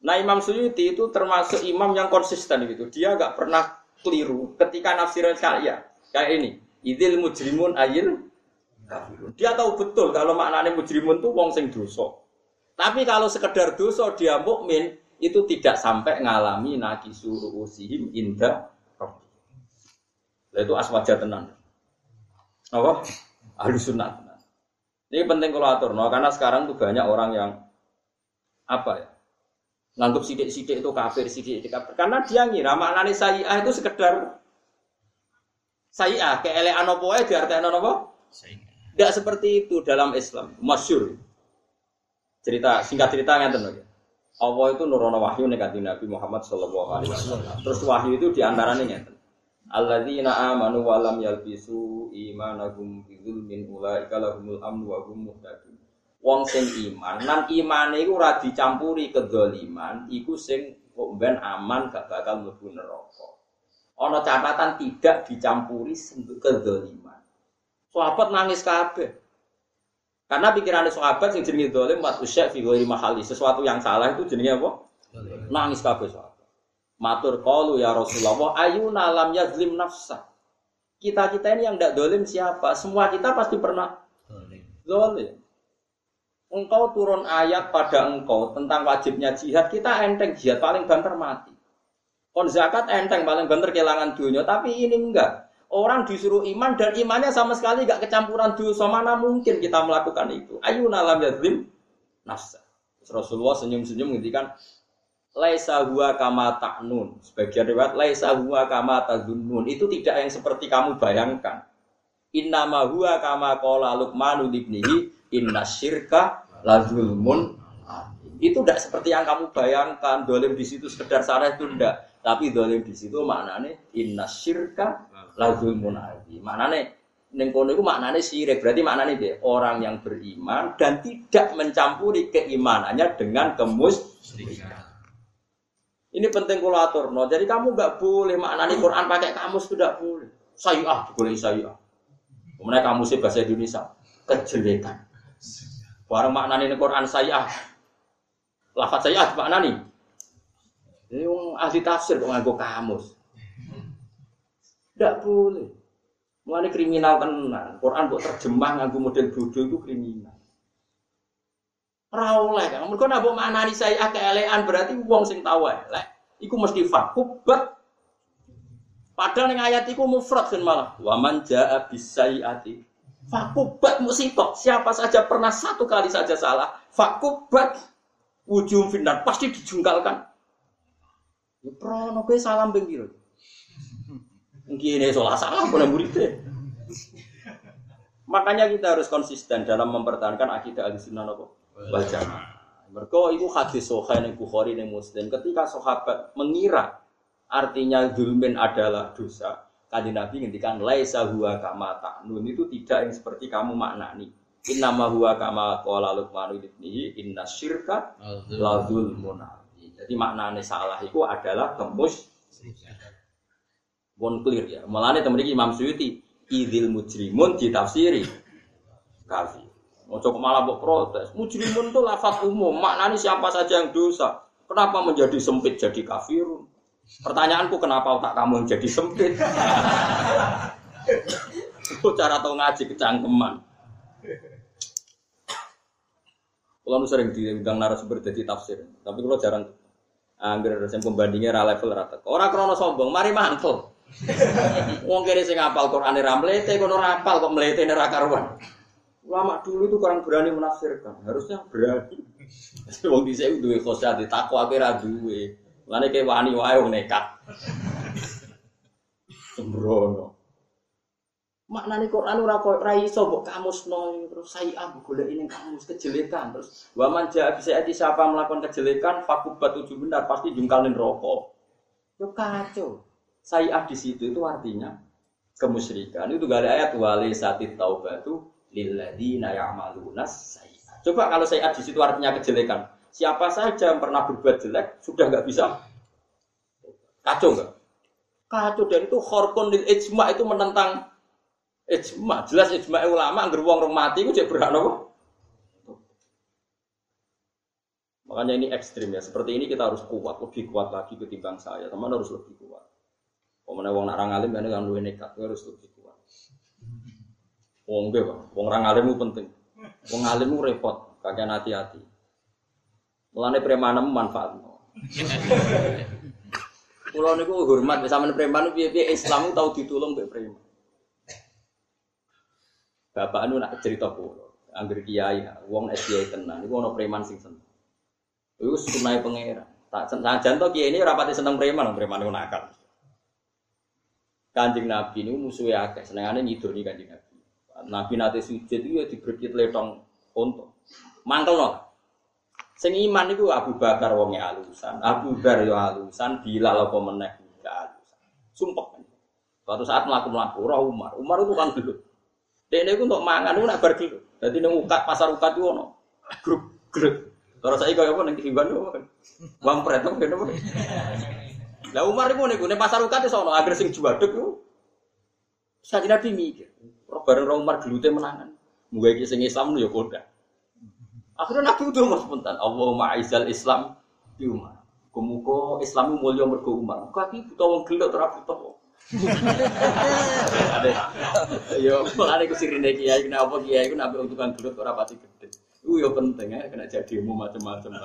Nah Imam Suyuti itu termasuk imam yang konsisten gitu. Dia gak pernah keliru ketika nafsiran saya kayak ini. Idil mujrimun ayil Dia tahu betul kalau maknanya mujrimun itu wong sing dosa. Tapi kalau sekedar dosa dia mukmin, itu tidak sampai ngalami suruh usihim indah itu aswaja tenan. Apa? Ahli sunnah. Ini penting kalau atur, karena sekarang tuh banyak orang yang apa ya? Nganggap sidik-sidik itu kafir, sidik kafir. Karena dia ngira maknanya sayi'ah itu sekedar sayi'ah, keelean apa ya diartikan apa? Tidak seperti itu dalam Islam, masyur. Cerita singkat cerita ngeten ya. Allah itu nurono wahyu nih Nabi Muhammad Alaihi Wasallam. Terus wahyu itu di antaranya ngeten. Alladzina amanu wa lam yalbisu imanahum bi dzulmin ulaika lahumul amnu wa hum muhtadun. Wong sing iman, nan imane iku ora dicampuri kedzaliman, iku sing kok ben aman gak bakal mlebu neraka. Ana catatan tidak dicampuri kedzaliman. Sahabat nangis kabeh. Karena pikiran sahabat yang jenenge dolim waktu syekh fi ghairi mahali, sesuatu yang salah itu jenenge apa? Nangis kabeh sahabat. Matur qalu ya Rasulullah, ayuna lam yazlim nafsa. Kita-kita ini yang tidak dolim siapa? Semua kita pasti pernah dolim. Engkau turun ayat pada engkau tentang wajibnya jihad, kita enteng jihad paling banter mati. Kon zakat enteng paling banter kehilangan dunia, tapi ini enggak. Orang disuruh iman dan imannya sama sekali gak kecampuran dosa. Mana mungkin kita melakukan itu? Ayu nalam yadlim nafsa. Rasulullah senyum-senyum ngendikan laisa huwa kama ta'nun. Sebagian riwayat laisa huwa kama tadunnun. Itu tidak yang seperti kamu bayangkan. Innama huwa kama qala Luqman ibnihi inna syirka la zulmun. Itu tidak seperti yang kamu bayangkan. Dolim di situ sekedar sarah itu tidak. Tapi dolim di situ maknanya inna syirka lazul munafi. Maknane ning kono iku maknane syirik. Berarti maknane dia orang yang beriman dan tidak mencampuri keimanannya dengan kemusyrikan. Ini penting kulatur, no. Jadi kamu nggak boleh maknani Quran pakai kamus tidak boleh. Sayyi'ah boleh sayyi'ah. Kemudian kamus bahasa Indonesia kejelekan. Barang maknani Quran sayyi'ah. Lafaz sayyi'ah maknani. Ini yang ahli tafsir kok nganggo kamus. Tidak boleh. Mulai kriminal tenan. Quran buat terjemah nganggu model bodoh itu kriminal. Rawleh kan. Mereka nak buat mana nih saya keelean berarti uang sing tahu elek. Iku mesti fakubat. Padahal yang ayat itu mufrad kan malah. Waman jaa bisayati. Fakubat musibah. Siapa saja pernah satu kali saja salah. Fakubat. Ujung final pasti dijungkalkan. Ya prono salam bengkiro. Mungkin ini salah salah boleh muridnya. Makanya kita harus konsisten dalam mempertahankan akidah al-sunnah wal jamaah. Mereka itu hadis sohain yang Bukhari yang Muslim. Ketika sahabat mengira artinya zulmin adalah dosa, kali Nabi ngendikan laisa huwa kama ta'nun itu tidak yang seperti kamu maknani. Inna ma huwa kama qala Luqman ibnihi inna syirka la zulmun Jadi maknanya salah itu adalah kemus Pun clear ya. Malah temen iki Imam Suyuti idil mujrimun ditafsiri kafir. Mau coba malah buat protes. Mujrimun itu lafaz umum, maknanya siapa saja yang dosa. Kenapa menjadi sempit jadi kafirun? Pertanyaanku kenapa otak kamu jadi sempit? Itu cara tau ngaji kecangkeman. Kalau sering diundang narasumber jadi tafsir, tapi kalau jarang angger yang pembandingnya ra level rata. Orang krono sombong, mari mantel. Wong kene sing apal Qur'ane ra mlete kono ra apal kok mlete ora karuan. Ulama dulu itu kurang berani menafsirkan, harusnya berani. Wong dhisik duwe khosyat takwa ape ra duwe. Lane ke wani wae wong nekat. Sembrono. Maknane Quran ora kok ra iso mbok kamusno terus saya ah golek ini kamus kejelekan terus wa man jaa bisa siapa melakukan kejelekan fakubat tujuh benar pasti jungkalin rokok. Yo kacau. Sayi'ah di situ itu artinya kemusyrikan. Itu gak ada ayat wali satit taubatu lilladina ya'maluna sayi'ah. Coba kalau sayi'ah di situ artinya kejelekan. Siapa saja yang pernah berbuat jelek sudah nggak bisa kacau nggak? Kacau dan itu khorkun lil ijma itu menentang ijma. Jelas ijma ulama anggar wong mati itu jadi nopo. Makanya ini ekstrim ya. Seperti ini kita harus kuat, lebih kuat lagi ketimbang saya. Teman harus lebih kuat. Pemenang wong nak alim kan kan nekat harus lebih kuat. Wong ge, wong orang alim penting. Wong alim repot, kakek hati-hati. Mulane preman manfaat. Kulo niku hormat sama preman piye-piye Islam tahu ditulung mbek preman. Bapak anu nak cerita kulo, angger kiai, wong SDI tenan, niku preman sing seneng. Iku sunai pangeran. Tak senajan to kiai ini rapati seneng preman, preman niku nakal. Kanjeng Nabi ini musuhnya akeh, senengane nyidoni Kanjeng Nabi. Nabi nate sujud itu ya diberi letong. Mangkel no. Sing iman iku Abu Bakar wonge alusan, Abu Dar yo alusan, Bilal apa gak alusan. Sumpah. Suatu saat melaku-melaku, roh Umar. Umar itu kan dulu. Dia ini untuk mangan, itu nak. Jadi ini ukat, pasar ukat itu ono. Grup, grup. Terus saya kaya apa, nanti hiban itu. Bang Pret, apa apa. Lah Umar itu nih, nih pasar ukat itu ono. Agar sing juaduk itu. Saya Nabi mikir. Roh bareng Umar gelute menangan. Muga iki sing Islam ya koda. Akhirnya Nabi udah mau spontan. Allahumma aizal Islam di Umar. Kumuko Islam mulia mergo Umar. Kaki buta wong gelok ora buta Yo, mulane ku sirine kiai kenapa kiai ku nabi tukang gelut ora pati gede. Iku yo penting ya kena jadi ilmu macam-macam.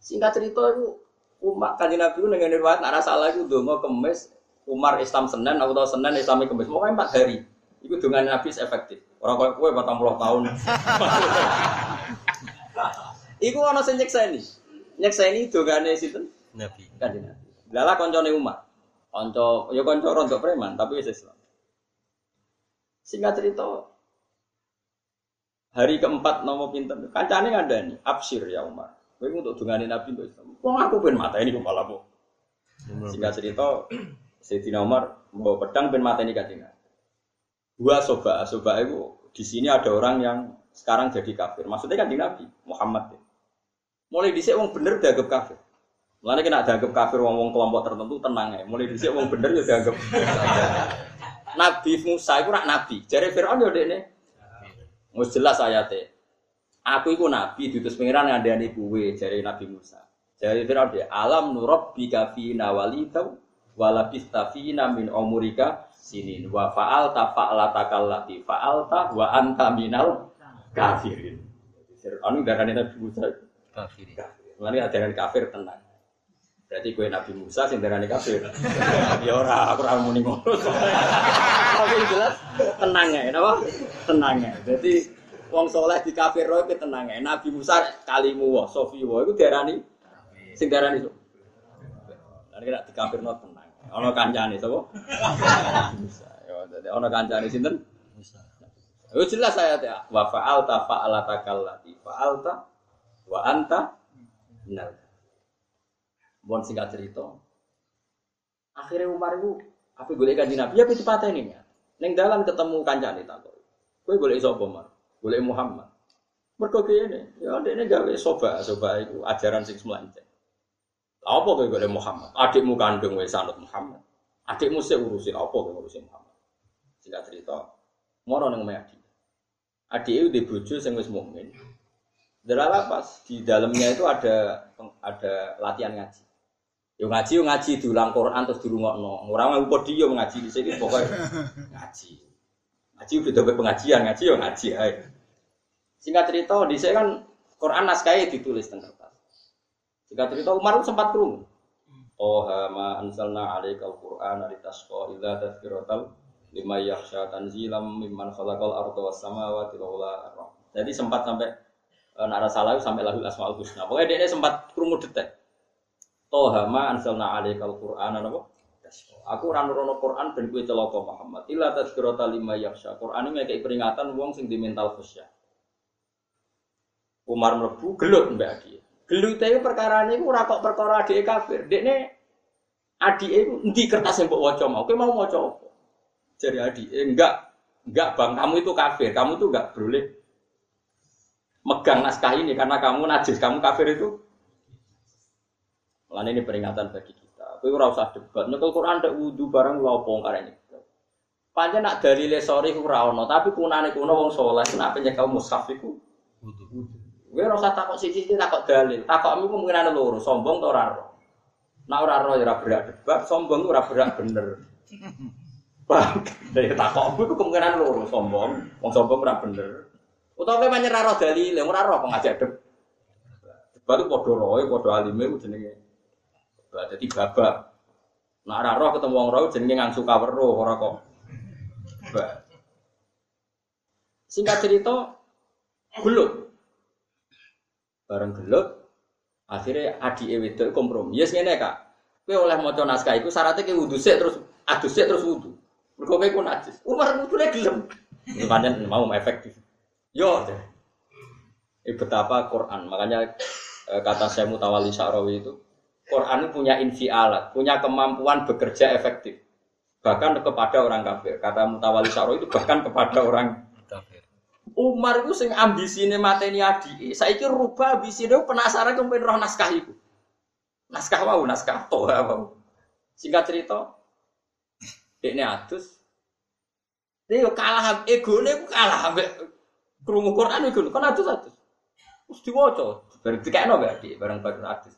Singkat cerita itu umat kanji Nabi dengan riwayat nak salah itu dongo kemis Umar Islam Senin atau Senin Islam kemis mau empat hari. Itu dengan Nabi efektif. Orang kau kue batang puluh tahun. Iku ana sing nyeksa ini. Nyeksa ini dongane sinten? Nabi. Kanji Nabi. Lala koncone Umar. Konco, ya konco rontok preman, tapi wis Islam. Singkat cerita, hari keempat nomo pinter, kancane ada nih, absir ya Umar. Kowe untuk dungane Nabi untuk Islam. Wong aku ben mata ini kepala bu. Singkat cerita, Sayyidina Umar bawa pedang ben mata ini katinga. Dua soba, soba itu di sini ada orang yang sekarang jadi kafir. Maksudnya kan di Nabi Muhammad. Mulai di sini wong bener dianggap kafir. Mulane kena dianggap kafir wong-wong kelompok tertentu tenang ya. Mulai dhisik wong bener ya dianggap. nabi Musa itu rak nabi. Jare Firaun yo dekne. Wis jelas ayate. Aku iku nabi diutus pangeran ngandani kuwe jare Nabi Musa. Jare Firaun dia alam nurab bika fi nawalita wala bistafina min umurika sinin wa fa'alta fa'alata kallati fa'alta wa anta minal kafirin. Firaun darane Nabi Musa kafirin. Mulane ajaran kafir tenang. Berarti gue Nabi Musa sing darani kafir. ya ora, aku ora muni ngono. Tapi jelas tenang ya, napa? Tenang ya. Jadi wong soleh di kafir roh itu tenang ya. Nabi Musa kalimu wa sofi wa itu darani sing darani so. Lan kira di kafir no tenang. Ono kancane sapa? Musa. Ya dadi ono kancane sinten? Musa. Yo jelas saya ya. Wa fa'alta fa'alata kallati fa'alta wa anta nal Bon singkat cerita. Akhirnya Umar itu apa boleh kaji Nabi ya patah ini ya. Neng dalam ketemu kancane takut. Gue boleh sapa Umar? Boleh Muhammad. Mergo kene, ya ini gawe soba, soba itu ajaran sing semelanceng. Apa kowe boleh Muhammad? Adikmu kandung wis sanut Muhammad. Adikmu sih urusin apa kowe ngurusin Muhammad? Singkat cerita, moro nang Adi. Adik itu di bojo sing wis mukmin. Delala pas di dalamnya itu ada ada latihan ngaji. Yo ngaji yo ngaji diulang Quran terus dirungokno. Ora ngaku podium ngaji di sini pokoknya ngaji. Ngaji udah dapat pengajian, ngaji yo ngaji ae. Singkat cerita di sini kan Quran naskahnya ditulis tentang Singkat cerita Umar sempat kerung. Oh ma anzalna alaikal Qur'an litasqa illa tadhkiratal lima yakhsha tanzilam mimman khalaqal arda was samawati wal Jadi sempat sampai e, nara salah sampai lahul asmaul husna. Pokoknya dia sempat kerungu detek. Toha ma ansalna alaikal Qur'an apa? Aku ora nurono Quran ben kowe celaka Muhammad. Illa tazkirata lima yakhsha. Quran ini kayak peringatan wong sing di mental khusyuk. Umar mlebu gelut mbak Adi. Gelut itu perkara ini ora kok perkara adik kafir. Dekne adik itu endi kertas yang mbok waca mau. Kowe mau waca apa? Jadi adik, enggak, enggak bang, kamu itu kafir, kamu tuh enggak boleh megang naskah ini karena kamu najis, kamu kafir itu Lan ini peringatan bagi kita. Kowe ora usah debat. Nyekel Quran tak wudu barang lha opo karene. Pancen nak dalile sore ku ora ono, tapi kunane kuno wong saleh nak nyekel mushaf iku wudu. Kowe ora usah takok siji-siji takok dalil. Takokmu kemungkinan loro, sombong ta ora ora. Nak ora ora ya ora berak debat, sombong ora berak bener. Paham? Dari takokmu iku kemungkinan loro, sombong, wong sombong ora bener. Utawa kowe menyerah ro dalil, ora ora pengajak debat. Debat itu padha roe, padha alime jenenge. Jadi babak. Nak ora roh ketemu wong roh jenenge ngangsu kaweruh ora kok. Singkat cerita gelut. Bareng gelut akhirnya adi wedok kompromi. Yes ngene Kak. Kowe oleh maca naskah iku syaratnya ke wudu sik terus adus sik terus wudu. Mergo kowe najis. Umar wudune gelem. Pancen mau efektif. Yo. Ini betapa Quran. Makanya eh, kata saya Mutawali Syarawi itu, Quran punya infialat, punya kemampuan bekerja efektif. Bahkan kepada orang kafir. Kata Mutawali Syarawi itu bahkan kepada orang. Umar itu sing mateni adi. Saya kira rubah ambisine penasaran kemudian roh naskah itu. Naskah wow, naskah toh wow. Singkat cerita, ini adus. Dia kalah ego ini kalah ambek krungu Quran itu kan adus adus. Terus diwaca, bareng dikekno berarti bareng bareng adus.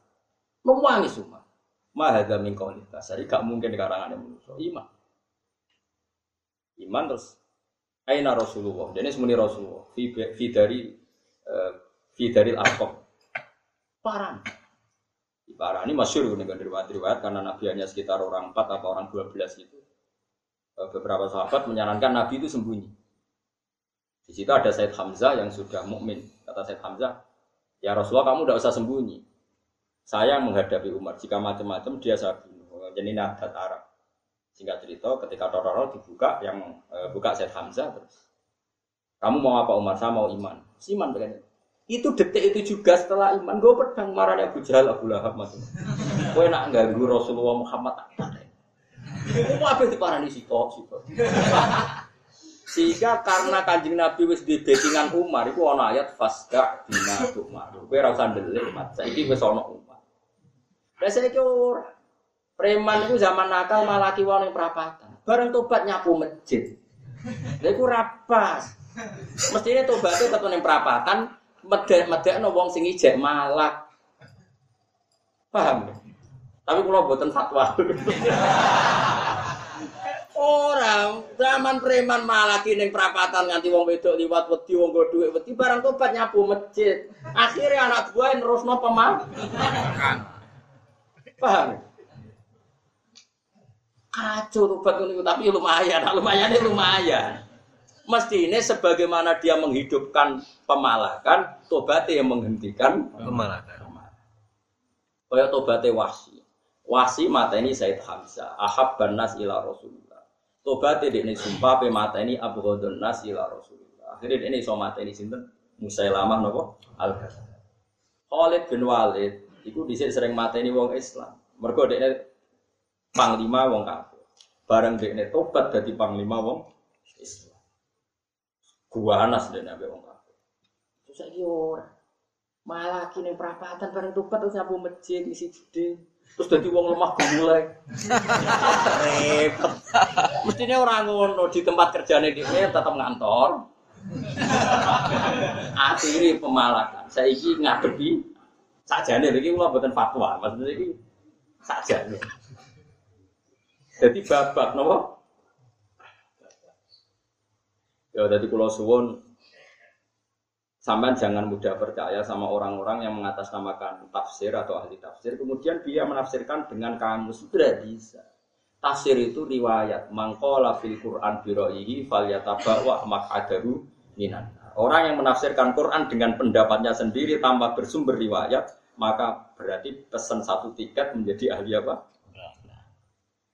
Memuangi semua. Mahadha min kualitas. Jadi gak mungkin karangan manusia. Iman. Iman terus Aina Rasulullah. Jadi semuanya Rasulullah. Fi, dari uh, fi dari al-Aqab. Paran. Parah ini masyur dengan riwayat-riwayat karena Nabi hanya sekitar orang 4 atau orang 12 itu. Uh, beberapa sahabat menyarankan Nabi itu sembunyi. Di situ ada Said Hamzah yang sudah mukmin. Kata Said Hamzah, ya Rasulullah kamu tidak usah sembunyi. Saya menghadapi Umar. Jika macam-macam dia saya bunuh. Jadi ini adat Arab. Singkat cerita, ketika Tororo dibuka, yang e, buka Said Hamzah terus. Kamu mau apa Umar? Saya mau iman. Iman begini. Itu detik itu juga setelah iman, gue pedang marahnya Abu Jahal, Abu Lahab mas. Gue nak ganggu Rasulullah Muhammad Gue mau apa di parani sito, sito. Sehingga karena kanjeng Nabi wis di backingan Umar, itu ana ayat fasda bina Umar. Gue rasa delik, mat. Saiki wis ana Umar. Lah saiki ora. Preman itu zaman nakal malah kiwon yang perapatan. Bareng tobat nyapu masjid. Lha iku rapas. Mestine tobatnya tetep ning perapatan, medek-medek no wong sing ijek malak. Paham? Tapi kalau buatan fatwa. Orang zaman preman malah kini perapatan nganti wong wedok liwat wedi wong go dhuwit wedi barang tobat nyapu masjid. Akhirnya anak buah nerusno pemah. Paham? Kacau tobat itu tapi lumayan, lumayan lumayan. Mesti ini sebagaimana dia menghidupkan pemalakan, tobatnya yang menghentikan pemalakan. Kayak tobatnya wasi. Wasi mata ini Said Hamzah. Ahab banas ila Rasulullah. Tobatnya ini sumpah pe mata ini Abu Nas ila Rasulullah. Akhirnya ini so mata ini sinten Musailamah nopo Al Khalid bin Walid itu di sini sering mata ini wong Islam. Mereka ini panglima wong kafir. Bareng dekne tobat dadi panglima wong Islam. Gua anas dene ambek wong kafir. Terus saiki ora. Malah kini perapatan bareng tobat terus nyapu masjid isi gede. Terus dadi wong lemah gemulai. Repot. Mestinya orang ngono di tempat kerjanya dia tetap ngantor. Akhirnya pemalakan. Saya ini ngadepi sajane iki kula mboten fatwa, maksudnya iki sajane. Jadi babak nopo. Ya jadi pulau suwon sampean jangan mudah percaya sama orang-orang yang mengatasnamakan tafsir atau ahli tafsir kemudian dia menafsirkan dengan kamus tidak bisa. Tafsir itu riwayat mangkola fil Quran biroihi fal yatabawa makadaru minan. Orang yang menafsirkan Quran dengan pendapatnya sendiri tanpa bersumber riwayat, maka berarti pesan satu tiket menjadi ahli apa?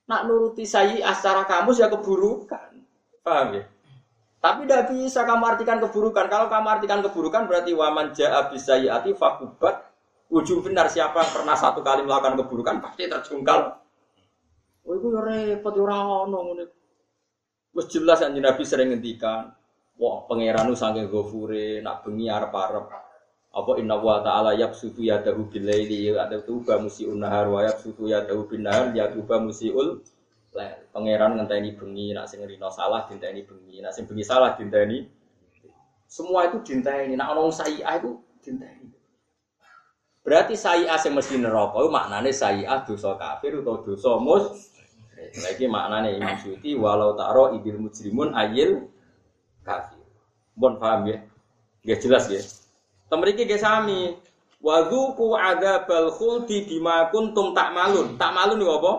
Nak nuruti saya secara kamus ya keburukan. Paham ya? Tapi tidak bisa kamu artikan keburukan. Kalau kamu artikan keburukan berarti waman ja'a bisayyati fakubat ujung benar siapa yang pernah satu kali melakukan keburukan pasti terjungkal. Oh itu ya repot ya ora ono ngene. Wis jelas anjing Nabi sering ngendikan, wah pangeran saking gofure nak bengi arep-arep apa inna wa ta'ala yabsutu yadahu bil laili ya tuba musiun nahar wa yabsutu yadahu bin nahar ya tuba musiul lail. Pangeran ngenteni bengi nak sing rino salah dinteni bengi nak sing bengi salah dinteni. Semua itu dinteni. Nak ono sayi'ah itu dinteni. Berarti sayi'ah sing mesti neraka itu maknane sayi'ah dosa kafir atau dosa mus lagi maknane Imam Syuuti walau taro idil mujrimun ayil kafir. Bon paham ya? Ya jelas ya Temeriki ge sami. Wadzuku adzabal khuldi bima kuntum tak malun. Tak niku apa?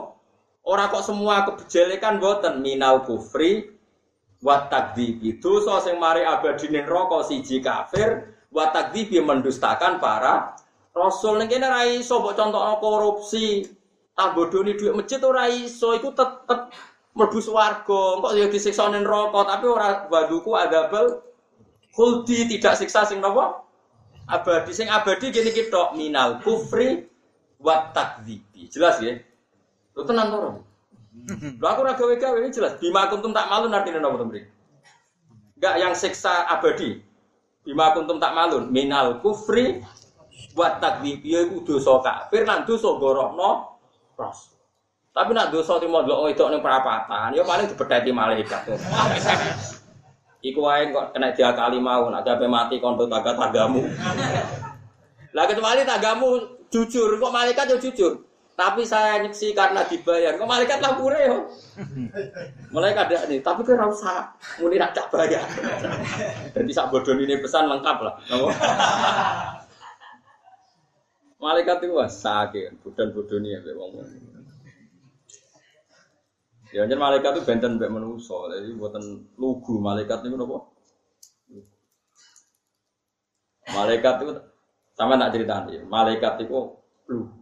Ora kok semua kebejelekan boten minal kufri wa takdzibi. Dosa sing mari abadine neraka siji kafir wa takdzibi mendustakan para rasul ning kene ra iso mbok contohno korupsi. Tak bodoni dhuwit masjid ora iso iku tetep mlebu swarga. Kok ya disiksa neraka tapi ora wadzuku adzabal khuldi tidak siksa sing napa? Abadi sing abadi gini kita minal kufri wa takdzibi. Jelas ya? Lu tenang to. Lu aku ora gawe-gawe ini jelas. Bima kuntum tak malu artinya napa to Enggak yang siksa abadi. Bima kuntum tak malun minal kufri wa takdzibi ya iku dosa kafir lan dosa gorokno ros. Tapi nak dosa timo delok wedok ning perapatan, ya paling dibedheti malaikat. Iku wae kok kena diakali mau, nak gawe mati taga tagamu. Lah kecuali tagamu jujur, kok malaikat yo jujur. Tapi saya nyeksi karena dibayar. Kok malaikat lapure yo. Malaikat ada nih, tapi kira usah muni nak cak bayar. Jadi sak bodoni ini pesan lengkap lah. Malaikat itu wah sakit, budan bodoni ya wong. Ya jadi malaikat itu benten mbek manusia, jadi buatan lugu malaikat itu apa? Malaikat itu sama nak cerita nih, malaikat itu lugu.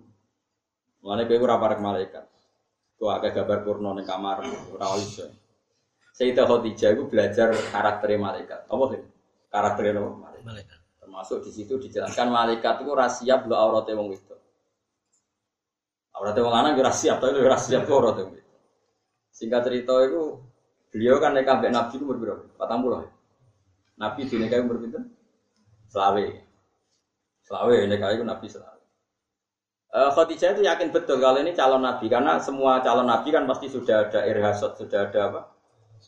Malaikat itu rapat malaikat. Kau agak gambar purno di kamar, rawis. Sayyidah Khadijah itu belajar karakter malaikat. Apa sih? Karakter apa? Malaikat. Termasuk di situ dijelaskan malaikat itu rahasia belum auratnya wong itu. Auratnya wong lanang rahasia, tapi rahasia itu auratnya wong Singkat cerita itu beliau kan mbek Nabi itu berapa? Patang puluh. Nabi di nikah umur pinten? Selawe. Selawe nikah itu Nabi selawe. Uh, Khadijah itu yakin betul kalau ini calon Nabi karena semua calon Nabi kan pasti sudah ada irhasot, sudah ada apa?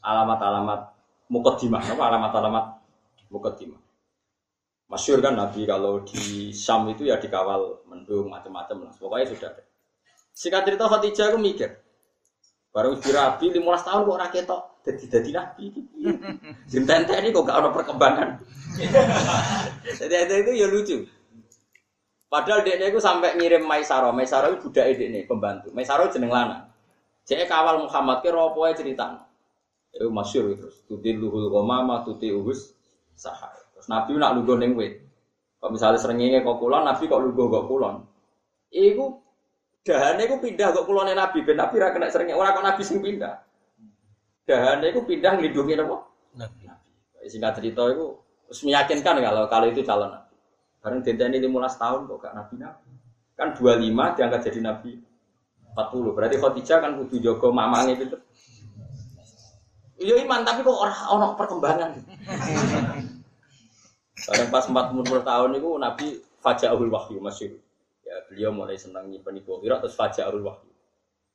Alamat-alamat mukaddimah, apa alamat-alamat mukaddimah. Masyur kan Nabi kalau di Syam itu ya dikawal mendung macam-macam lah. Pokoknya sudah ada. Singkat cerita Khadijah itu mikir, Baru dirabi 15 tahun kok rakyat tok jadi jadi nabi. Jentente ini kok gak ada perkembangan. jadi itu ya lucu. Padahal dia itu sampai ngirim Maisaro. Maisaro itu budak ini pembantu. Maisaro jeneng lana. Jadi kawal Muhammad ke ropo cerita. Itu masyur terus. Tuti luhul komama, tuti uhus sahar. Terus Nabi nak lugu neng wit. Kalau misalnya seringnya kok kulon, Nabi kok lugu kok kulon. Iku Dahane iku pindah kok kulone Nabi, ben Nabi ra kena sering ora kok Nabi sing pindah. Dahane iku pindah nglindungi napa? Nabi. Singkat cerita iku wis meyakinkan kalau kalau itu calon Nabi. Bareng dinteni 15 tahun kok gak Nabi Nabi. Kan 25 diangkat jadi Nabi 40. Berarti Khadijah kan kudu jaga mamange itu. Iya iman tapi kok ora ono perkembangan. Bareng pas 40 tahun itu Nabi Faja'ul Wahyu masih ya beliau mulai senang nyimpen ibu kira terus arul wahyu.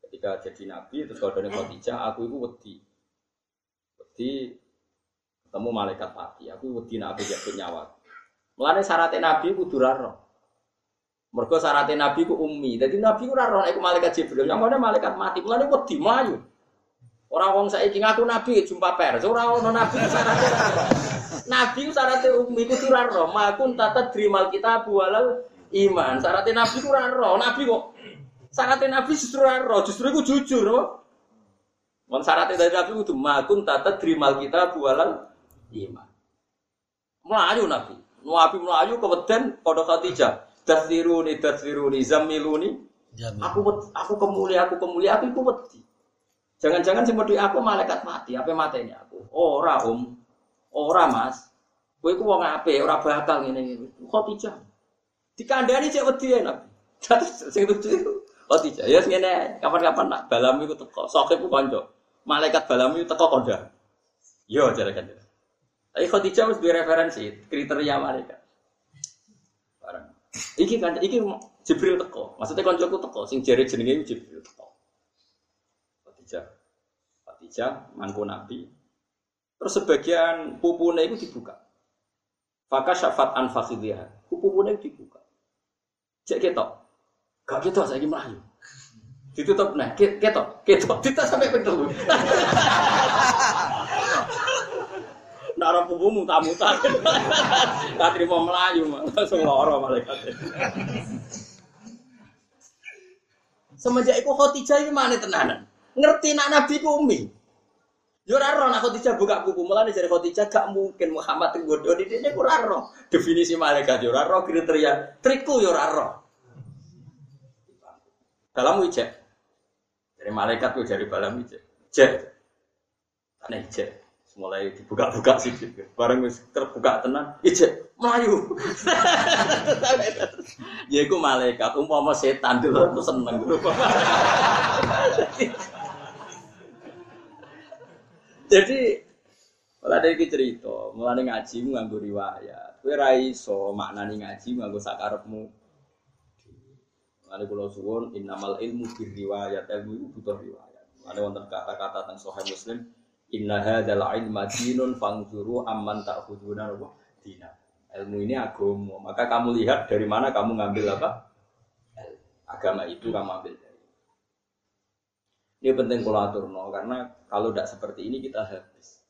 Ketika jadi nabi terus kalau dari Khadijah aku itu wedi. Wedi ketemu malaikat mati aku wedi nak jadi nyawa. Melane syaratnya nabi ku durarno mereka syaratnya nabi ku ummi. Jadi nabi ku raro aku malaikat jibril. Yang mana malaikat mati melane wedi melayu. Orang wong saiki ngaku nabi jumpa pers. Orang ono nabi syaratnya nabi syaratnya ummi ku durarno makun tata drimal kita bualal iman. Syaratnya Nabi ku roh. Nabi kok syaratnya Nabi justru roh. Justru itu jujur. Apa? Mon syaratnya dari Nabi itu makun tata drimal kita bualan iman. Melayu Nabi. Nabi melayu kemudian pada Khadijah. Dasiruni, dasiruni, zamiluni. Aku aku kemuli, aku kemuli, aku itu wedi. Jangan-jangan seperti aku malaikat mati, apa matanya aku? Ora om, ora mas. Kowe ku wong apik, ora bakal ngene ngene. Khadijah. Dikandani cek wedi enak. Terus sing itu oh tidak ya ngene kapan-kapan nak balam iku teko, sokep ku kanca. Malaikat balam iku teko konda. Yo jare kan. Tapi Khadijah harus referensi kriteria malaikat. Barang. Iki kan iki Jibril teko. Maksudnya kancaku teko sing jare jenenge Jibril teko. Khadijah. Khadijah mangku Nabi. Terus sebagian pupune itu dibuka. Faka syafat an fasidiyah. Pupune dibuka. Cek ketok. Gak ketok saya melayu. Ditutup nah, ketok, ketok, kita sampai pentul. Nara pupu muta-muta. Tak terima melayu, langsung loro malaikat. Semenjak itu Khotijah ini mana tenanan? Ngerti nak Nabi ku umi. Yo ora roh Khadijah buka buku mulane dari Khadijah gak mungkin Muhammad bodoh di sini ora roh. Definisi malaikat yo ora roh kriteria trikku yo ora roh. Dalam wijek. Dari malaikat tuh dari balam wijek. Jek. Aneh jek. mulai dibuka-buka sih bareng wis terbuka tenan ijek melayu ya iku malaikat umpama setan dulu seneng jadi malah ada iki cerita mulane ngaji nganggo riwayat kowe ra iso maknani ngaji nganggo sakarepmu Mulane kula suwun innamal ilmu bir riwayat ilmu itu butuh riwayat. Mulane wonten kata-kata teng Sahih Muslim Inna hadzal ilma dinun fangzuru amman ta'khuduna wa dina. Ilmu ini agama. Maka kamu lihat dari mana kamu ngambil apa? Agama itu kamu ambil dari. Ini penting kalau aturno karena kalau tidak seperti ini kita habis.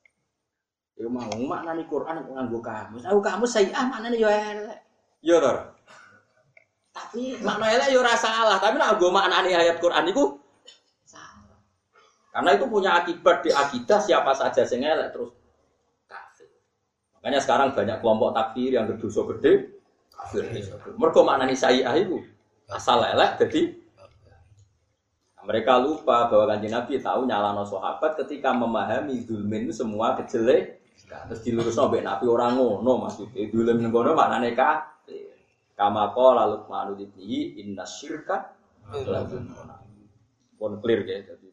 Ya mau maknani Quran nganggo kamus. Aku kamus saya ah maknani yo elek. Yo Tapi makna elek yo ora salah, tapi nek nggo maknani ayat Quran iku karena itu punya akibat di akidah siapa saja sing elek terus kafir. Makanya sekarang banyak kelompok takfir yang berdosa gede kafir. Mergo maknani syai'ah itu asal elek jadi mereka lupa bahwa kanji Nabi tahu nyalano sahabat ketika memahami zulmin itu semua kejelek terus dilurus nabi Nabi orang ngono maksudnya zulmin ngono maknane kafir. Kama qala Luqman ibnihi inna syirka Pun clear ya jadi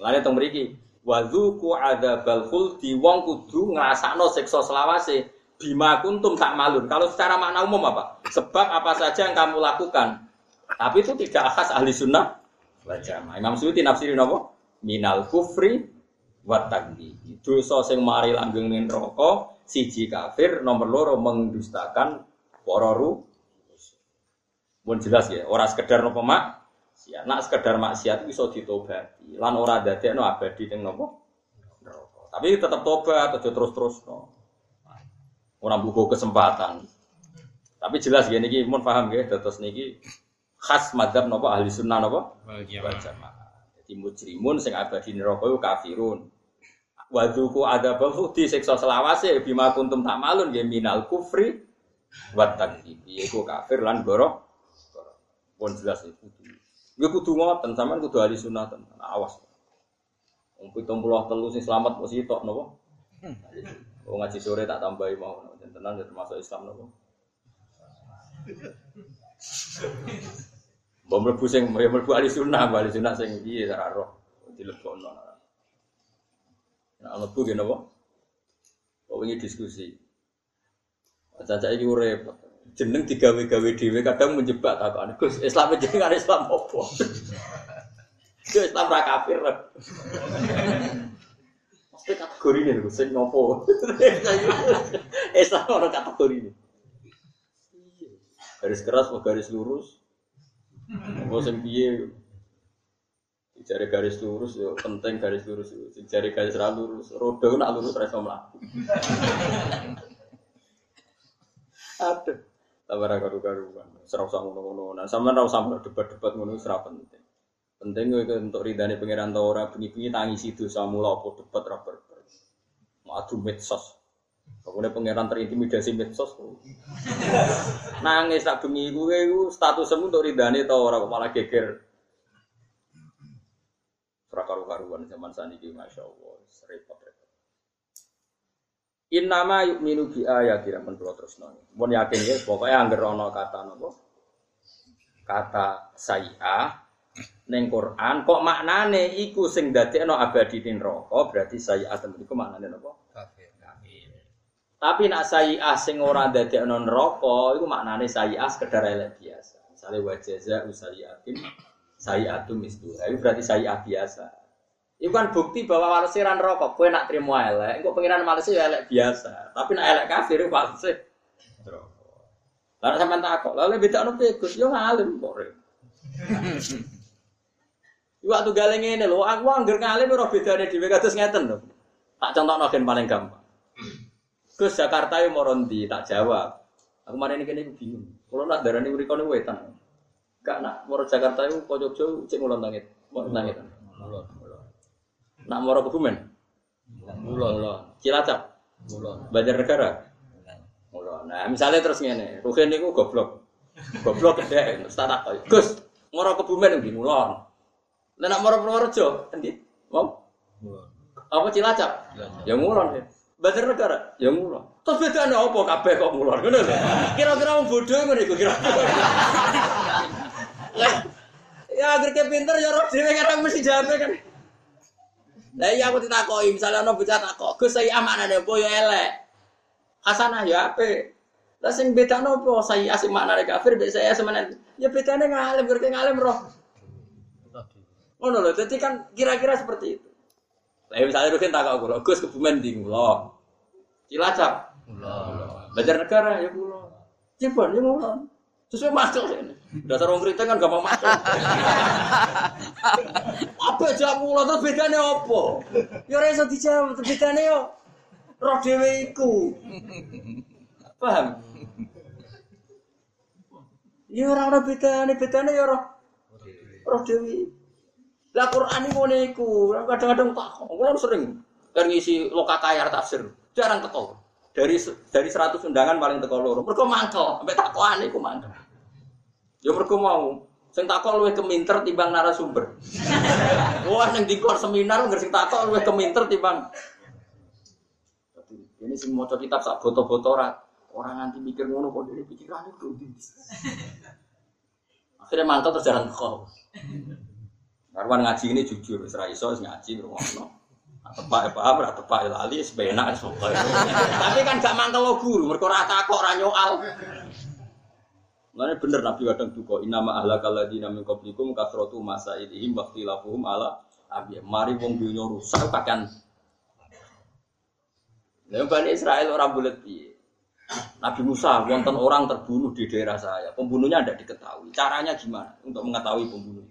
Lane teng mriki wazuku adzabal khuldi wong kudu ngrasakno siksa selawase bima kuntum tak malun. Kalau secara makna umum apa? Sebab apa saja yang kamu lakukan. Tapi itu tidak khas ahli sunnah wal jamaah. Imam Suyuti nafsirin apa? Minal kufri wa tagdi. Dosa sing mari langgeng ning neraka, siji kafir, nomor loro mendustakan para ru. Pun jelas ya, ora sekedar nopo mak, maksiat. Nak sekedar maksiat bisa ditobati. Lan ora dadekno abadi ning napa? Tapi tetap tobat aja terus-terus no. Ora buku kesempatan. Tapi jelas ya niki mun paham nggih terus niki khas madzhab napa ahli sunnah napa? Wal jamaah. Jadi mujrimun sing abadi neraka iku kafirun. Wadzuku adzabal di siksa selawase bima kuntum tak malun ya minal kufri wa takdzibi. Iku kafir lan goro. Pun jelas itu. Gue kudu ngoten, sampean kudu ahli sunnah tenan. Awas. Wong 73 sing selamat mesti tok napa? Wong ngaji sore tak tambahi mau tenan ya termasuk Islam napa? Mbok mlebu sing ya mlebu ahli sunnah, ahli sunnah sing piye ora roh dilebokno. Nah, mlebu ge napa? Kok wingi diskusi. Caca iki repot jeneng digawe-gawe dhewe kadang menjebak takon. Gus, Islam jenengan Islam apa? Yo Islam ra kafir. Mesti kategori ini lho, sing nopo? Islam ora kategori ini. Garis keras garis lurus? Apa sing piye? Jari garis lurus yo penting garis lurus. Jari garis ra lurus, roda nak lurus ra iso mlaku. Aduh. Tabara karu-karuan. Serau sama ngono-ngono. Nah, sama rau sama debat-debat ngono serap penting. Penting itu untuk ridani pangeran tau ora bengi-bengi tangis itu sama apa debat ra berber. Mau adu medsos. Kemudian pangeran terintimidasi medsos. Nangis tak bengi gue itu statusmu untuk ridani tau ora malah geger. Serah karu-karuan zaman saniki masya Allah. Repot Innama yu'minu bi ayati men kula tresno. Mun yakin ya pokoke anggere ana kata napa? Kata sayi'ah ning Quran kok maknane iku sing dadekno abadi neraka berarti sayi'ah temen iku maknane napa? Tapi nak sayi'ah sing ora dadekno neraka iku maknane sayi'ah sekedar elek biasa. Misale wa jaza usayiatin sayi'atum mislu. Itu berarti sayi'ah biasa. Itu kan bukti bahwa walesiran rokok. Kue nak terima elek, kok pengiran malesi ya elek biasa. Tapi nak elek kafir itu walesi rokok. Lalu sampai takut, lalu beda anu pegus, yo ngalim kok. Waktu galeng ini loh, aku angger ngalim roh beda nih di kados ngeten loh. Tak contoh noken paling gampang. Gus Jakarta yang morondi tak jawab. Aku kemarin ini kini bingung. Kalau nak darah ini urikon wetan. Gak nak moro Jakarta itu kocok jauh cek ngulon tangit, ngulon tangit. Nak moro kebumen? Mulon. Cilacap? Mulon. Banjarnegara? Mulon. Nah, misalnya terus ngene, Ruhin niku goblok. Goblok gede, startup. Gus, moro kebumen di Mulon. Lah nak moro Purworejo, endi? Wong? Mulon. Apa Cilacap? Ya Mulon. Ya. Badar negara, ya mulo. Terus bedane apa kabeh kok mulo? Ngono lho. Kira-kira wong bodoh ngono iku kira. Ya agar ke pinter ya roh dhewe kadang mesti jawab kan. Lah iya aku ditakoki, misalnya ono bocah takok, Gus saya amanane apa ya elek. Hasanah ya apik. Lah sing bedano apa saya asik maknane kafir mbek saya semenan. Ya bedane ngalim, gerke ngalim roh. Ngono lho, dadi kan kira-kira seperti itu. Lah misalnya Rukin takok kula, Gus kebumen di kula. Cilacap. Kula. Banjar negara ya kula. Cibon ya kula. Sesuai masuk sini. Dasar orang kritik kan gampang masuk. apa jamu lo tuh bedanya apa? Ya ora iso dijawab, bedane yo roh dhewe iku. Paham? Ya ora ora bedane, bedane ya roh roh dhewe. Lah Quran iku ngene iku, kadang-kadang tak kula sering kan ngisi lokakayar tafsir, jarang teko. Dari dari 100 undangan paling teko loro. Mergo mangkel, sampai takokane iku mangkel. Ya mergo mau sing takok luwih keminter timbang narasumber. Wah ning dikor seminar nggak sing takok luwih keminter timbang. Ini sing maca kitab sak foto-foto ora orang nanti mikir ngono kok dhewe pikirane kok Akhirnya mantap terus kok. Karwan ngaji ini jujur, Israel iso ngaji ngono. Tepak ya paham, ora tepak ya lali, sebenak Tapi kan gak mangkel guru, mergo ora takok ora nyoal. Mulane bener Nabi kadang duka inama ahlakal ladina min qablikum kasratu masailihim wa ikhtilafuhum ala abi. Mari wong dunya rusak kakan. Lah Israel orang bulat piye? Nabi Musa wonten orang terbunuh di daerah saya. Pembunuhnya tidak diketahui. Caranya gimana untuk mengetahui pembunuh?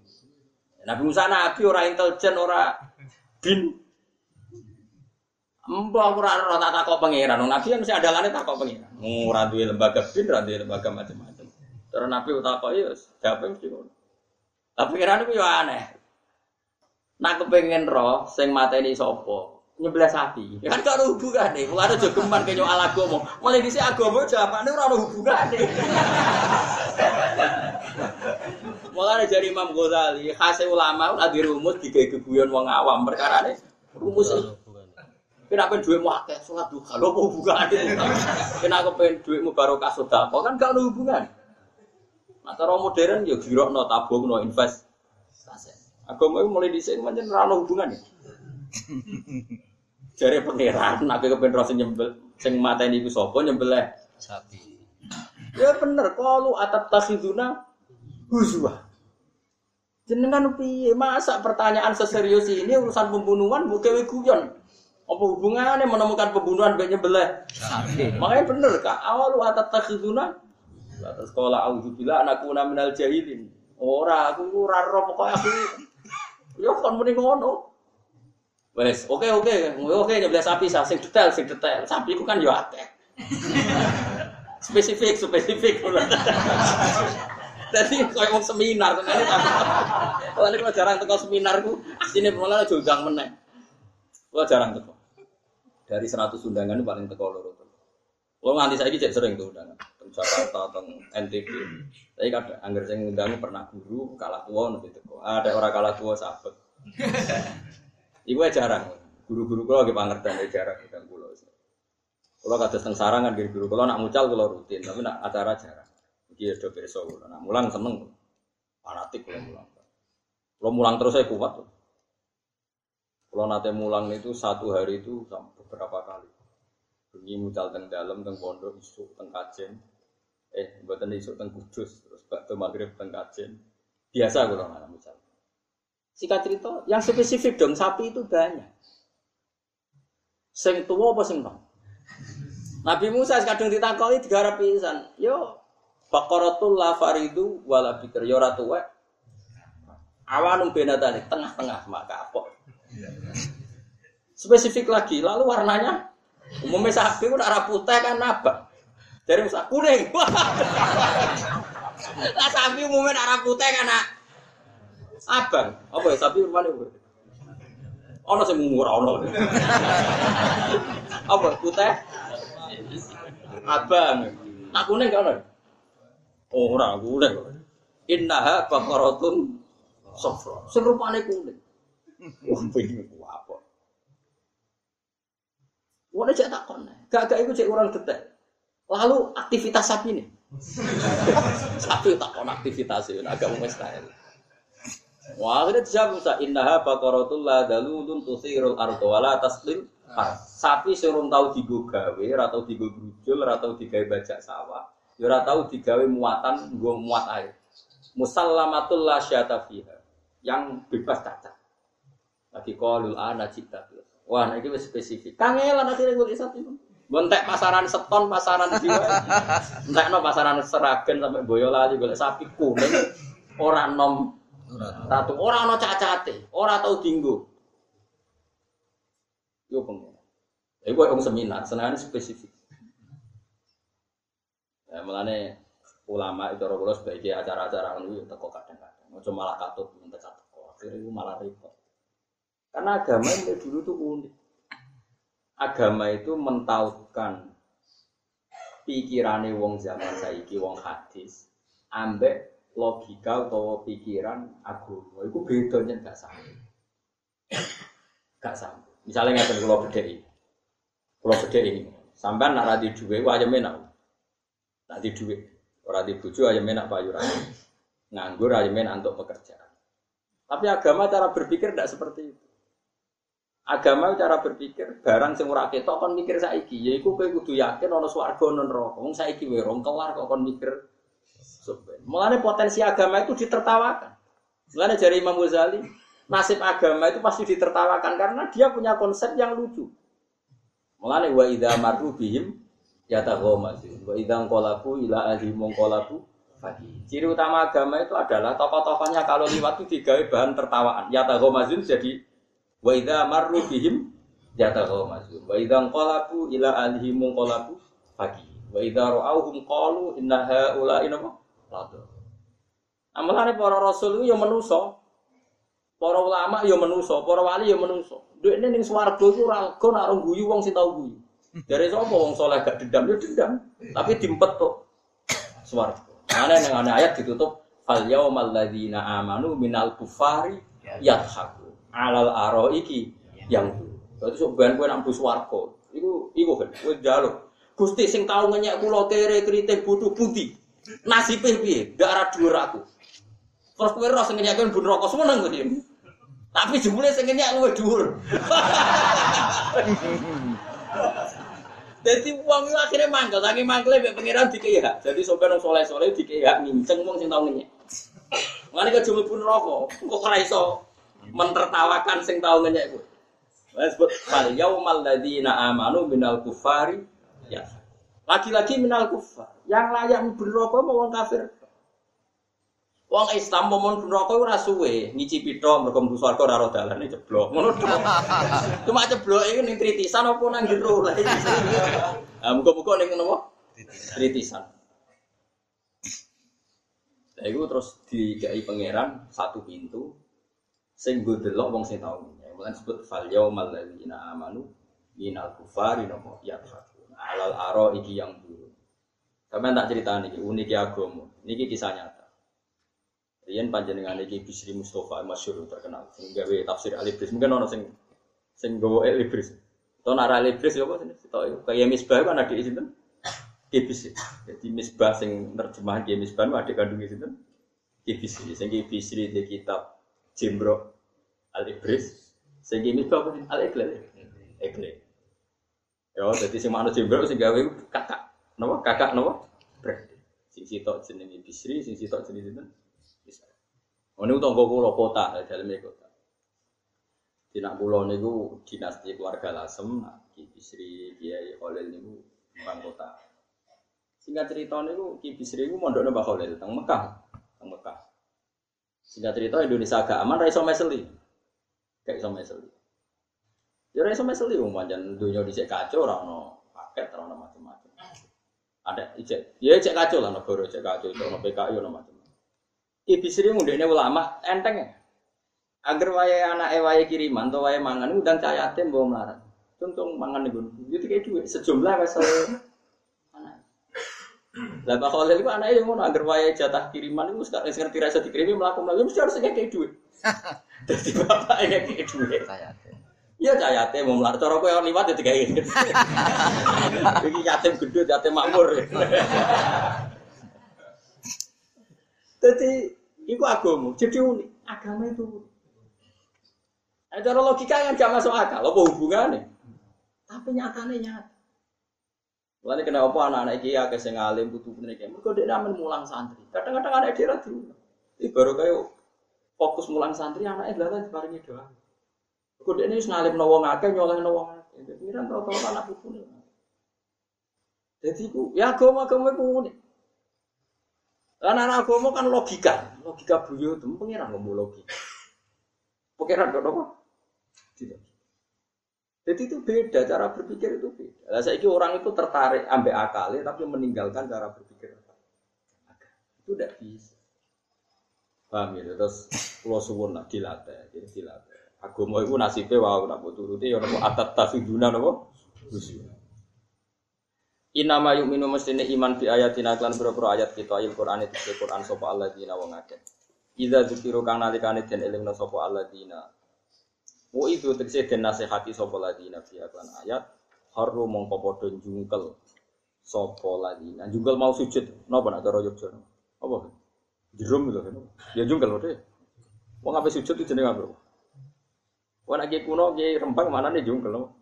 Nabi Musa nabi orang intelijen orang bin Mbah ora ora tak takok pangeran. Nabi kan mesti adalane takok pangeran. Ora duwe lembaga bin, ora duwe lembaga macam-macam. Terus Nabi utawa ya jawab mesti ngono. Tapi kira itu ya aneh. Nak kepengen roh sing mateni sapa? Nyebelah sapi. Ya kan gak ada hubungane. Wong ada jogeman nyoal agama. Mulai dhisik agama jawabane ora ada hubungane. Mulai dari Imam Ghazali, khas ulama ora dirumus digawe keguyon wong awam perkara ini rumus Kenapa duit mau akeh sholat duha? Lo mau hubungannya? Kenapa pengen duitmu barokah sedekah? Kan gak ada hubungan. Nah, cara modern ya no tabung no invest. Agama itu mulai di sini macam rano hubungan ya. Jari pangeran, nabi kepen rasa nyembel, sing mata ini ku sopo nyembel sapi. Ya bener, kalau atap tasiduna huzwa. Jenengan piye masa pertanyaan seserius ini urusan pembunuhan bukan guyon. Apa hubungannya menemukan pembunuhan banyak belah? Makanya bener kak, awal atap tasiduna Terus sekolah auzubillah anakku minal jahilin. Ora, aku ora roh pokoke aku. Yo kon muni ngono. Wes, oke oke, oke nyebelah sapi sing detail, sing detail. Sapi ku kan yo akeh. spesifik, spesifik. Jadi kayak mau seminar, ini kalau ini jarang teko seminar ku, sini malah jodang meneng. Kalau jarang teko. Dari 100 undangan paling teko loro. Kalau nganti saya cek sering tuh undangan. Jakarta atau NTB. Tapi kadang angger saya ngundang pernah guru kalah tua nanti teko. Ada orang kalah tua sahabat. Ibu jarang. Guru-guru kalau lagi pangertan ya jarang. Kalau kata tentang sarangan guru guru kalau nak mucal kalau rutin, tapi nak acara jarang. Iki ada besok, nak mulang seneng, fanatik kalau mulang. Kalau mulang terus saya kuat. Kalau nanti mulang itu satu hari itu beberapa kali. Bengi mucal teng dalam, teng pondok, isu, teng kajen, eh buatan isu tentang kudus terus bakto maghrib tentang kajen. Biasa kalau nggak misal sikat cerita yang spesifik dong sapi itu banyak. Sing tua apa sing Nabi Musa kadang ditakoi tiga harap pisan. Yo bakaratul la faridu wala bikir ratu wa awanum tengah-tengah maka apa spesifik lagi lalu warnanya umumnya sapi udah putih kan apa dari Musa kuning. Lah sapi umumnya arah putih kan nak. Abang, apa ya sapi bu? Ono sing murah ono. Apa putih? Abang. Nak kuning kan ono? Oh, ora kuning. Innaha baqaratun safra. Sing rupane kuning. Wah, bingung apa? Wong cek takon. Gak gak iku cek orang detek. Lalu aktivitas sapi nih. sapi takon aktivitas itu agak mustahil. Wah, akhirnya dijawab Musa, innaha baqaratul la dalulun tusirul ardo wala taslim. Sapi serung tahu digo gawe, ora tau digo brujul, ora tau digawe bajak sawah, ya ora tau digawe muatan, nggo muat air. Musallamatul la syata fiha. Yang bebas cacat. Lagi qalul ana cita. Wah, nah ini spesifik. Kangelan akhirnya gue sapi. Bontek pasaran seton, pasaran jiwa. Entek no pasaran seragen sampai boyolali golek sapi kuning. Orang nom ratu, orang no cacate, orang tau dinggo. Yo pengen. Ya gue om seminar, senang spesifik. Ya mulane ulama itu orang sebagai acara-acara itu teko kadang-kadang. Mau malah katut minta teko. Akhirnya itu malah repot. Karena agama ini dulu tuh unik agama itu mentautkan pikirane wong zaman saiki wong hadis ambek logika atau pikiran agama itu bedanya gak sama gak sama misalnya beda ini kalau beda ini sampai nak radi duwe aja menak nanti duwe orang di buju aja menak payu nganggur aja menak untuk pekerjaan. Tapi agama cara berpikir tidak seperti itu. Agama cara berpikir barang sing ora ketok kon mikir saiki. Yaiku kowe kudu yakin ana swarga ana neraka. Wong saiki wae rong kelar kok kon mikir. Mulane potensi agama itu ditertawakan. Mulane dari Imam Ghazali nasib agama itu pasti ditertawakan karena dia punya konsep yang lucu. Mulane wa idza bihim yataghamazun wa idza qalabu ila ahli mongqalabu pagi ciri utama agama itu adalah tokoh-tokohnya kalau liwat itu digawe bahan tertawaan yataghamazun jadi Wa idza marru bihim yataghamazun. Wa idza qalabu ila alihim qalabu faqih. Wa idza ra'awhum qalu inna haula'i napa? Ladu. Amalane para rasul itu ya menuso. Para ulama ya menuso, para wali ya menuso. Dekne ning swarga ora lega nak guyu wong sing tau guyu. Dari sapa wong soleh gak dendam ya dendam, tapi dimpet tuh swarga. Mana yang ayat ditutup fal yaumal ladzina amanu minal kufari yadhaku alal aro iki yang Berarti sok ben kowe nak mbus warga. Iku iku kan kowe njaluk. Gusti sing tau ngenyek kula kere kritik butuh budi. Nasibe piye? Ora dhuwur aku. Terus kowe ora sing ngenyek bun rokok seneng kok Tapi jebule sing ngenyek luwih dhuwur. Jadi uang itu akhirnya mangkel, saking mangkel ya pengiran dikei hak. Jadi sampai nong soleh soleh dikei hak nginceng uang sing tau ngenyek. Mana kejumlah pun rokok, kok keraiso mentertawakan sing ngenyek ku. Wes sebut fal yaumal ladzina amanu minal kufari ya. Lagi-lagi minal kufar. Yang layak berrokok mau wong kafir. Wong Islam mau neraka ora suwe, ngicipi tok mergo mlebu swarga ora ora dalane jeblok. Ngono tok. Cuma jeblok iku ning tritisan apa nang jero. Ah muga-muga ning napa? Tritisan. Lah iku terus dikai pangeran satu pintu sing gue delok wong sing tau ya mulane sebut fal yaumal ladzina amanu minal kufari nopo yadhakun alal aro iki yang buruk sampean tak cerita niki unik agama niki kisah nyata Rian panjenengan iki Bisri Mustafa masyhur terkenal sing gawe tafsir Al-Ibris mungkin ono sing sing gawe Al-Ibris nara Al-Ibris ya apa sini to kaya misbah kan adik sinten? Kibis jadi misbah sing terjemahan Ki misbah adik kandung sinten? Kibis sing Kibis di kitab Jimbro Al Ibris sing ini apa Al Iqlil Iqlil ya jadi si mana Jimbro sing gawe kakak. Napa? Kakak napa? Berarti sing sitok jenenge Bisri sing sitok jenenge sinten ini tangga kula kota dalam kota di nak pulau niku dinasti keluarga Lasem Ki Bisri Kiai Khalil niku bang kota singkat cerita niku Ki Bisri niku mondokne Mbah Khalil teng Mekah teng Mekah Singkat cerita Indonesia agak aman, raiso meseli. Kayak iso meseli. Ya raiso meseli, um, panjang dunia di kacau, orang no paket, orang no macam-macam. Ada ijek, ya ijek kacau lah, negara ijek kacau, itu no PKI, no macam-macam. Ibu Sri mudahnya ulama, enteng ya. Agar waya anak waya kiriman, atau waya mangan, udang cahaya tem bawa melarat. Contoh mangan nih gue, jadi kayak duit sejumlah mesel. Lah Khalil itu anaknya yang ngono agar wae jatah kiriman itu sekarang ngerti rasa dikirimi melakukan melakukan mesti harus kayak duit. Jadi bapak yang kayak duit. Iya cah yatim mau melar cara kowe liwat ya digawe. Iki yatim gendut, yatim makmur. Jadi itu agama, jadi unik. Agama itu unik. Nah, cara logika yang gak masuk akal, apa hubungannya? Tapi nyatanya nyata. Lalu kenapa anak-anak iki ya sing alim butuh bener iki. Mergo dhek ramen mulang santri. Kadang-kadang anak dia ra diulang. Iki baru kayak fokus mulang santri anaknya adalah diparingi doa. Kok dhek ini wis ngalim wong akeh nyolehno wong akeh. Dadi kan tau-tau anak putune. Jadi ku ya agama-agama ku unik. Karena anak agama kan logika, logika buyo itu pengiran ngomong logika. Pengiran kok apa? Tidak. Jadi itu beda cara berpikir itu beda. Lah saiki orang itu tertarik ambek akalnya tapi meninggalkan cara berpikir Itu tidak bisa. Paham ya? Terus pulau suwun nak dilatih, jadi dilatih. Agama itu nasibnya wow nak buat turuti ya nopo atat tafiduna nopo. Inama yuk minum mestine iman bi ayatina klan pira ayat kita ayat Quran itu Quran sapa Allah dina wong akeh. Idza dzukiru kang nalikane den sapa Allah dina Wa itu tegese den nasihati sapa ladina fi lan ayat haru mongko padha jungkel sapa ladina. Jungkel mau sujud napa nak cara Yogya? Apa? Jerum lho. Ya jungkel wae. Wong ape sujud itu jenenge apa? Wong nek kuno ki rempang mana nih jungkel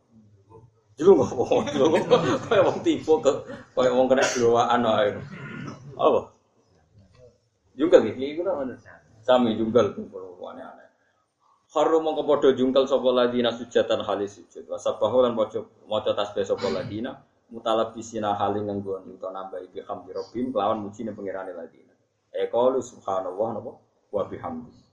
Jelung kok jelung kaya wong tipu ke kaya wong kena doaan ae. Apa? Jungkel iki kuno mana? Sami jungkel tuh aneh-aneh. Haru mongko padha jungkel sapa ladina sujatan halis sujud. Wa sabahu lan maca maca tasbih sapa ladina mutalabisina haling nganggo nambah iki hamdi rabbim kelawan muji ning pangerane ladina. E qalu subhanallah napa wa bihamdi.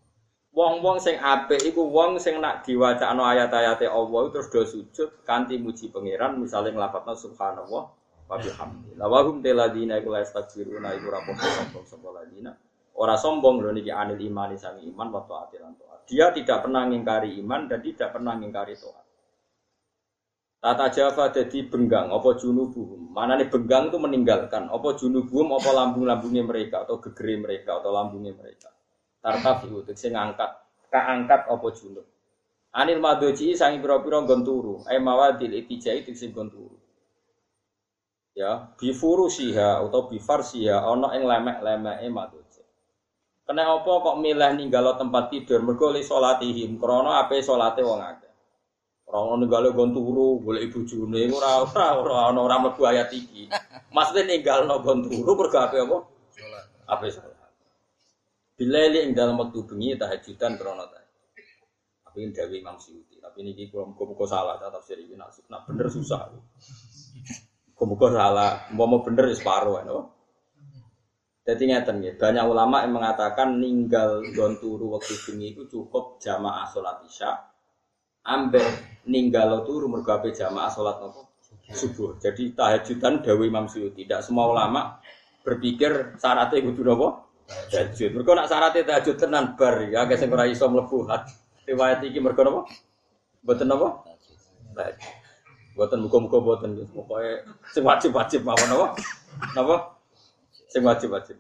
Wong-wong sing apik iku wong sing nak diwacakno ayat-ayate Allah terus do sujud kanthi muji pangeran misale nglafadzna subhanallah wa bihamdi. La wahum teladina iku la astakbiruna iku ra sombong sapa ladina. Ora sombong lho niki anil imani sangi iman wa taati lan dia tidak pernah mengingkari iman dan tidak pernah mengingkari Tuhan. Tata Java jadi benggang, apa junubuhum. Mana nih benggang itu meninggalkan, apa junubuhum, apa lambung-lambungnya mereka, atau gegeri mereka, atau lambungnya mereka. Tartaf itu, saya ngangkat, kaangkat apa junub. Anil madoji sangi piro-piro gonturu, ay mawadil itijai itu sing gonturu. Ya, bifuru siha atau bifar siha, ono yang lemek-lemek madoji. Kena apa kok milih ninggalo tempat tidur mergo li salatihim krana ape salate wong akeh. Ora ono ninggalo gon turu golek bojone ora ora ora ono ora mlebu ayat iki. Maksude ninggalno gon turu mergo ape apa? Salat. Ape salat. Bilali ing dalam waktu bengi tahajudan krana ta. Tapi ini Dewi Imam Syuuti. Tapi ini kula muga-muga salah ta tafsir iki nak bener susah. Muga-muga salah, mau bener ya separuh ya, jadi ngeten ya, banyak ulama yang mengatakan ninggal gon turu waktu bengi itu cukup jamaah sholat isya, ambil ninggal turu mergabe jamaah sholat nopo subuh. Jadi tahajudan dawi Imam Suyuti. Tidak semua ulama berpikir syaratnya itu nopo tahajud. Mereka nak syaratnya tahajud tenan bar ya, kayak ora iso mlebu riwayat iki mereka nopo, Mboten nopo? Tahajud. Mboten muga-muga mboten pokoke sing wajib-wajib mawon nopo? Napa? Sing wajib-wajib.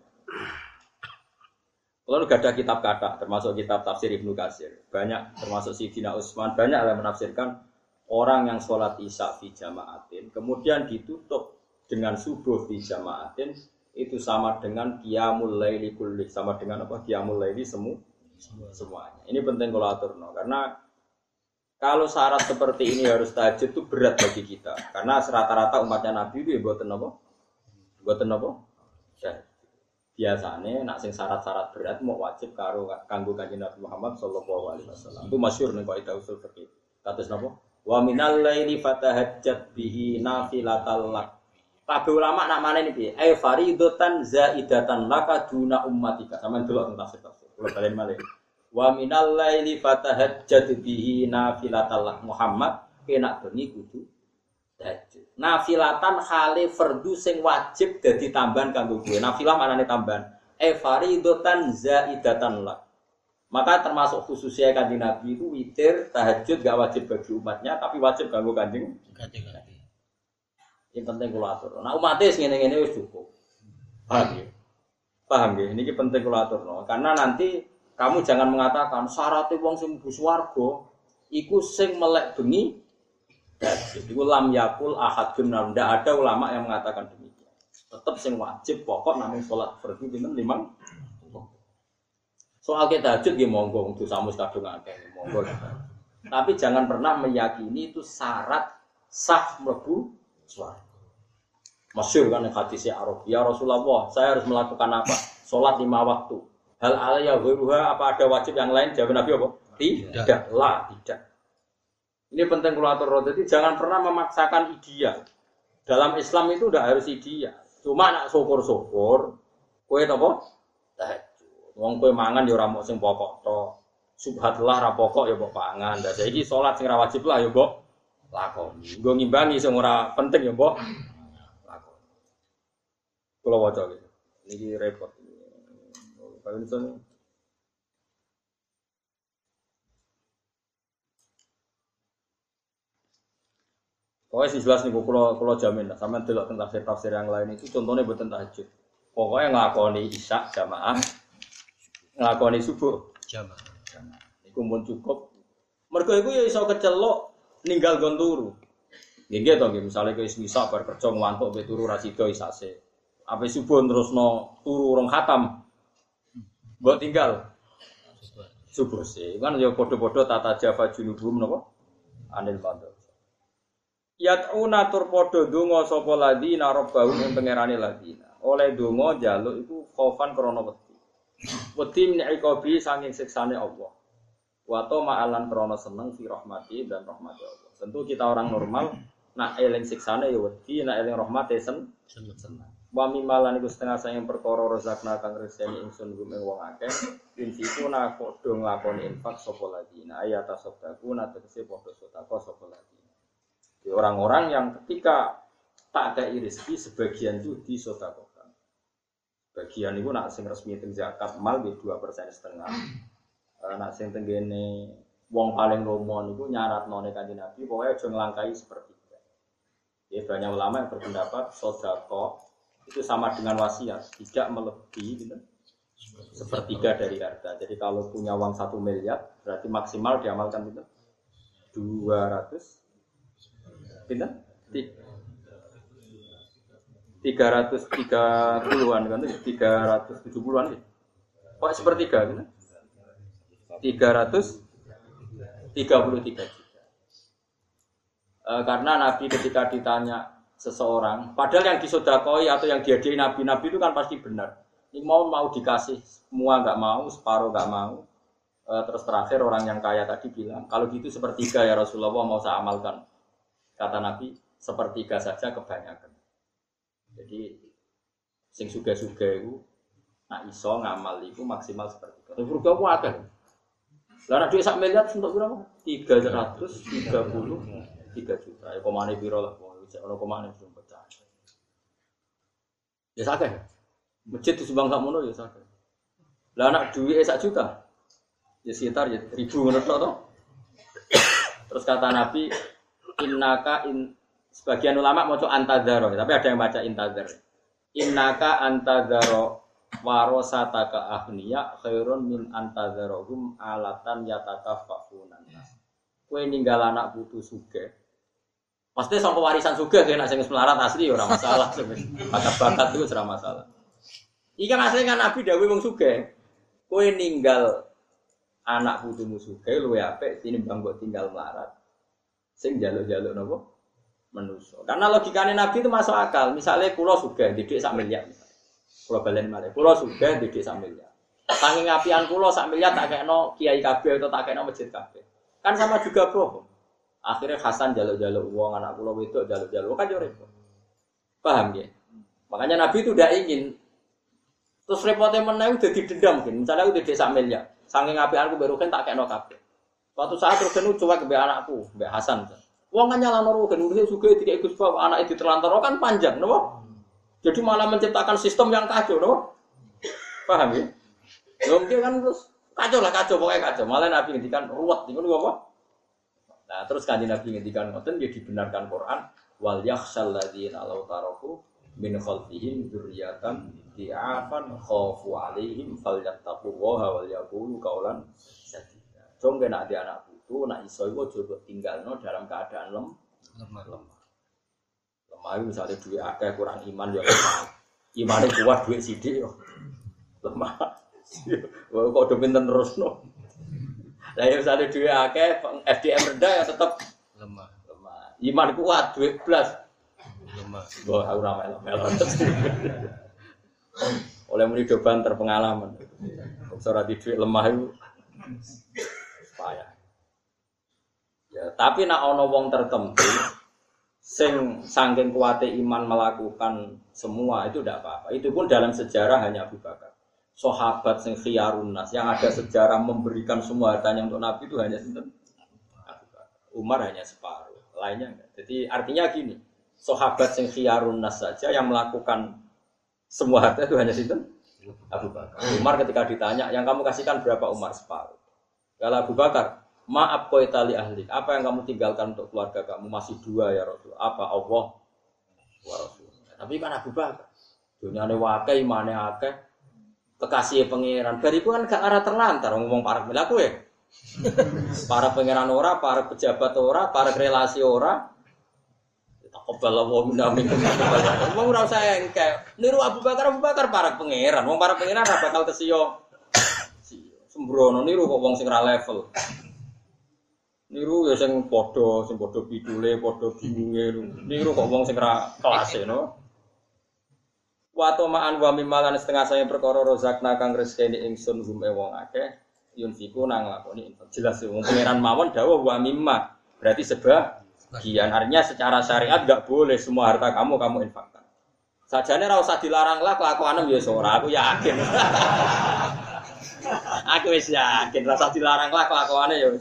Kalau gak ada kitab kata, termasuk kitab tafsir Ibnu Kasir, banyak termasuk Sidina Utsman, banyak yang menafsirkan orang yang sholat isya di jamaatin, kemudian ditutup dengan subuh di jamaatin, itu sama dengan kiamul laili kulli, sama dengan apa? Kiamul laili semu semuanya. Ini penting kalau atur, no. karena kalau syarat seperti ini harus tahajud itu berat bagi kita, karena rata-rata umatnya Nabi itu ya buatan apa? Buatan apa? biasanya nak sing syarat-syarat berat mau wajib karo kanggo kanjeng Nabi Muhammad sallallahu alaihi wasallam. Itu masyhur ning kaidah usul fikih. Kados napa? Wa minal laili fatahajjat bihi nafilatal lak. Kabeh ulama nak mana ini piye? Ai faridatan zaidatan laka duna ummatika. Sampeyan delok teng tafsir. Kula balen malih. Wa minal laili fatahajjat bihi nafilatal lak Muhammad kena bengi kudu tahajud. Nafilatan khali fardu sing wajib dadi tambahan kanggo kowe. Nafilah manane tambahan. E faridotan zaidatan lah. Maka termasuk khususnya kanjeng Nabi itu witir tahajud gak wajib bagi umatnya tapi wajib kanggo kanjeng kanjeng. Yang penting atur. Nah umatnya ngene-ngene wis cukup. Paham ya? Paham ya? Ini penting atur no. Karena nanti kamu jangan mengatakan syaratnya wong sing mlebu swarga iku sing melek bengi. Iku lam yakul ahad ndak ada ulama yang mengatakan demikian. Tetap sing wajib pokok namung sholat fardu pinten limang. Soal kita tahajud nggih monggo untuk samus kadung akeh monggo. Tapi jangan pernah meyakini itu syarat sah mlebu swarga. Masyur kan yang hadisnya Arab. Ya Rasulullah, saya harus melakukan apa? Sholat lima waktu. Hal alaya wiruha, apa ada wajib yang lain? Jawab Nabi apa? Tidak. tidak. Lah, tidak. Ini penting kulatur Jadi jangan pernah memaksakan ideal. Dalam Islam itu udah harus ideal. Cuma nak syukur-syukur, kue apa? Tahajud. Wong kue mangan ya ora sing pokok to. Subhatullah ra pokok ya mbok pangan. Lah saiki salat sing ra wajib lah ya mbok lakoni. Nggo ngimbangi sing ora penting ya mbok kalau wajah gitu. Ini repot. Kalau misalnya Pokoknya sih jelas nih, kalau kalau jamin lah, sama delok tentang tafsir tafsir yang lain itu contohnya buat tahajud. Pokoknya ngelakoni isya jamaah, ngelakoni subuh jamaah. Ini pun cukup. Mereka itu ya iso kecelok ninggal gonturu. Gini gitu, misalnya kayak misal berkerja ngantuk beturu rasido isase. Apa subuh terus no turu orang khatam. Buat tinggal. Subuh sih. Kan ya podo-podo tata java junubum nopo. Anil bandel. Yat'una tur podo dungo sopo ladina robbahum yang pengerani ladina. Oleh dungo jaluk itu khofan krono wedi. Wedi min ikobi sanging siksane Allah. Wato ma'alan krono seneng fi rahmati dan rahmati Allah. Tentu kita orang normal, nak eling siksane ya wedi, nak eling rahmati sen seneng. Wa mimalan iku setengah sayang perkara rezakna kang reseni ingsun gum ing wong akeh insiku na padha nglakoni infak sapa ladina ayat tasaddaku na tegese padha sedekah sapa ladina. Orang-orang yang ketika tak ada rezeki sebagian itu disedekahkan. Bagian itu nak sing resmi teng zakat mal di dua persen setengah. Eh, nak sing tenggene wong paling romo niku nyarat none kanjeng Nabi pokoknya aja nglangkai seperti itu. Ya banyak ulama yang berpendapat sedekah itu sama dengan wasiat, tidak melebihi gitu, sepertiga dari harta. Jadi kalau punya uang satu miliar, berarti maksimal diamalkan itu dua ratus, gitu, tiga ratus tiga puluhan kan, tiga ratus tujuh puluhan gitu. Kok sepertiga gitu? Tiga ratus tiga puluh tiga juta. E, karena Nabi ketika ditanya seseorang, padahal yang disodakoi atau yang diadai nabi-nabi itu kan pasti benar. Ini mau mau dikasih semua nggak mau, separuh nggak mau. E, terus terakhir orang yang kaya tadi bilang, kalau gitu sepertiga ya Rasulullah mau saya amalkan. Kata Nabi, sepertiga saja kebanyakan. Jadi sing suga-suga itu nak iso ngamal itu maksimal sepertiga. Tapi surga aku akan. Lalu duit sak miliar untuk berapa? Tiga ratus tiga puluh tiga juta. Ya komane biro lah. Cek ono ke mana belum pecah. Ya sakit. Masjid di Subang Sakmono ya sakit. Lah anak duit sak juta. Ya sekitar ya ribu menurut lo Terus kata Nabi, innaka in sebagian ulama mau antadaro, tapi ada yang baca intadar. Innaka antadaro warosataka ahniya khairun min antadarohum alatan yataka fakunan. Kue ninggal anak putu suge, Pasti sampai warisan juga kayak nasi melarat asli orang masalah. Bakat bakat itu serah masalah. Ikan asli kan Nabi Dawi wong suge. Kue ninggal anak putumu suge lu ya pe ini bang buat tinggal melarat. Sing jaluk jaluk nopo menuso. Karena logikanya Nabi itu masuk akal. Misalnya pulau suge didik sak miliar. Pulau balen malah. Pulau suge didik sak miliar. Saking apian pulau sak miliar tak kayak no kiai kabeh atau tak kayak no masjid kabeh. Kan sama juga bohong. Akhirnya Hasan jaluk-jaluk uang anak pulau itu jaluk-jaluk kan repot. Paham ya? Makanya Nabi itu tidak ingin. Terus repotnya mana udah didendam kan. Misalnya udah desa miliar. Saking api aku baru kan tak kayak no kafe. Suatu saat terus kan cuek ke anakku, Mbak Hasan. Uang kan nyala kan udah juga tiga ikut sebab anak itu terlantar kan panjang, nopo. Jadi malah menciptakan sistem yang kacau, nopo. Paham ya? Mungkin kan terus kacau lah kacau pokoknya kacau. Malah Nabi ngendikan ruwet, itu apa? Nah, terus kanjeng Nabi ngendikan ngoten ya dibenarkan Quran wal yakhshal ladzina law taraku min khalfihim dzurriyyatan di'afan khafu alaihim falyattaqullaha wal yaqulu qaulan sadida. Jong kena di anak putu nak iso iku aja tinggalno dalam keadaan lem lemah. lemah. Lemah itu misalnya duit akeh kurang iman ya lemah. Imane kuat duit sidik yo lemah. Wah kok udah pinter terus no. Lah ya misalnya duit akeh FDM rendah ya tetap lemah lemah. Iman kuat duit plus. lemah Wah aku ramai melo Oleh muni do banter pengalaman. Ora di duit lemah itu payah. Ya, tapi nak ono wong tertentu sing saking kuate iman melakukan semua itu tidak apa-apa. Itu pun dalam sejarah hanya Abu Bakar. Sahabat sing khiyarun nas yang ada sejarah memberikan semua hartanya untuk Nabi itu hanya sinten? Abu Bakar. Umar hanya separuh, lainnya enggak. Jadi artinya gini, sahabat sing khiyarun nas saja yang melakukan semua harta itu hanya sinten? Abu Bakar. Umar ketika ditanya, yang kamu kasihkan berapa Umar separuh? Kalau Abu Bakar, maaf kau tali ahli. Apa yang kamu tinggalkan untuk keluarga kamu? Masih dua ya Rasul. Apa Allah? Wa Rasul. Tapi kan Abu Bakar. Dunia ini wakai, imane akeh. Kekasih pangeran. Bariku kan gak arah terlantar. Ngomong para pelaku ya. para pangeran ora, para pejabat ora, para relasi ora. Takobal wa minna minkum. Wong ora usah engke. Niru Abu Bakar Abu Bakar para pangeran. Wong para pangeran ora bakal kesiyo. Sembrono niru kok wong sing ra level. Niru ya sing padha, sing padha pidule, padha bingunge. Niru kok wong sing ra kelase no. Wa ma'an wa mimalan setengah saya perkara rozakna kang rezekine ingsun hum wong akeh yunfiku nang lakoni. Jelas ya, wong pangeran mawon dawuh wa mimma. Berarti sebagian artinya secara syariat enggak boleh semua harta kamu kamu infakkan. Sajane ora usah dilarang lah kelakuanem ya ora, aku yakin. aku wis yakin rasa dilarang lah kelakuannya ya.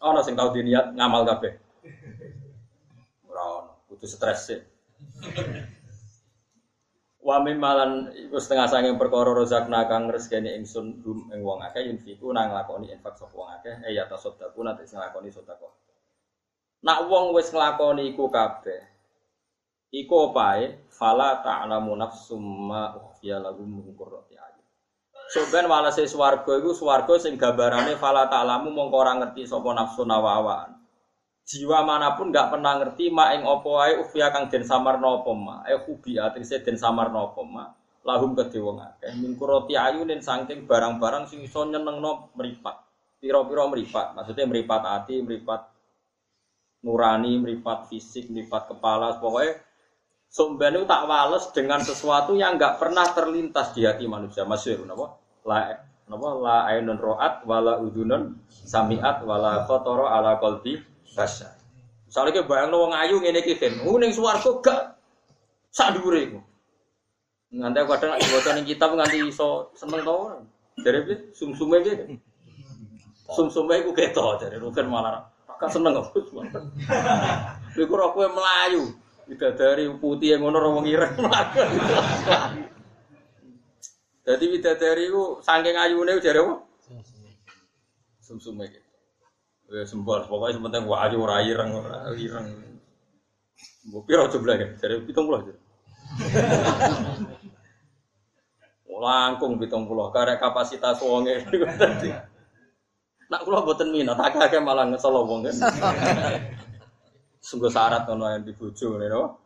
Ono sing tau diniat ngamal kabeh. Ora kudu stres sih. Wa mimalan iku setengah sanging perkara rozakna kang rezekine ingsun dum ing wong akeh yunfiku nang lakoni infak sapa wong akeh eh ya tasaddaku nanti sing lakoni sedekah. Nak wong wis nglakoni iku kabeh. Iku opae fala ta'lamu nafsum ma ukhfiya lahum min qurrati. Soben walase swarga iku swarga sing gambarane fala ta'lamu mongko ora ngerti sapa nafsu nawawaan. Jiwa mana pun nggak pernah ngerti ma ing apa wae ufya kang den samarna apa ma. Eh hubi atrise den samarna apa ma. Lahum kedhe wong akeh qurrati ayunin saking barang-barang sing iso nyenengno mripat. Pira-pira mripat, maksudnya mripat ati, mripat nurani, mripat fisik, mripat kepala, pokoknya Sumben itu tak wales dengan sesuatu yang nggak pernah terlintas di hati manusia. Masyur, napa? La, napa? La ainun ro'at, wala udunun samiat, wala kotoro ala kolbi basya. Misalnya ke bayang wong ayu ngene iki kan, ning swarga gak sak dhuwure iku. Nganti aku kadang diwaca ning kitab nganti iso seneng to. Dari piye? Sumsume piye? Sumsume iku keto dari rugen malah Kakak seneng kok. Iku ora kowe melayu. Bidadari putih yang ngono wong ireng. Jadi bidadari ku saking ayune jare apa? Sumsume iki. Ya sembol pokoke sementing wa ayu ora ireng ora ireng. Mbok piro jumlah kan? Jare 70 aja. Langkung 70 karek kapasitas wonge dadi. Nak kula boten minat, akeh malah ngesel wong. Sungguh syarat ono yang dibujuk nih no.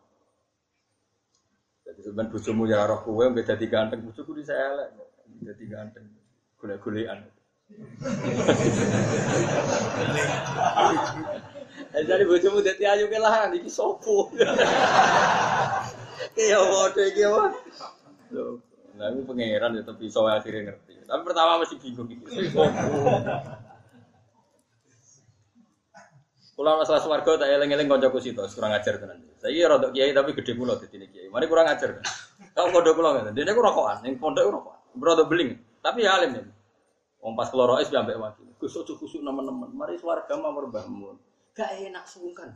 Jadi sebenarnya bujumu ya roh kue nggak jadi ganteng bujuku di saya lah, jadi ganteng gule-gulean. Jadi bujumu jadi ayu ke lah iki sopo. Iya bodoh iki apa? Nah, ini pangeran ya tapi so akhirnya ngerti. Tapi pertama masih bingung. Sopo. Kula masalah swarga tak eling-eling kancaku situ, kurang ajar tenan. Saiki rada kiai tapi gede kula dadi kiai. Mari kurang ajar. Kau pondok kula ngene. Dene ku rokokan, ning pondok rokokan. Rada beling, tapi ya alim ya. Wong pas kula rois ambek wakil. Gus ojo kusuk nemen-nemen. Mari swarga mamur mbahmu. Gak enak sungkan.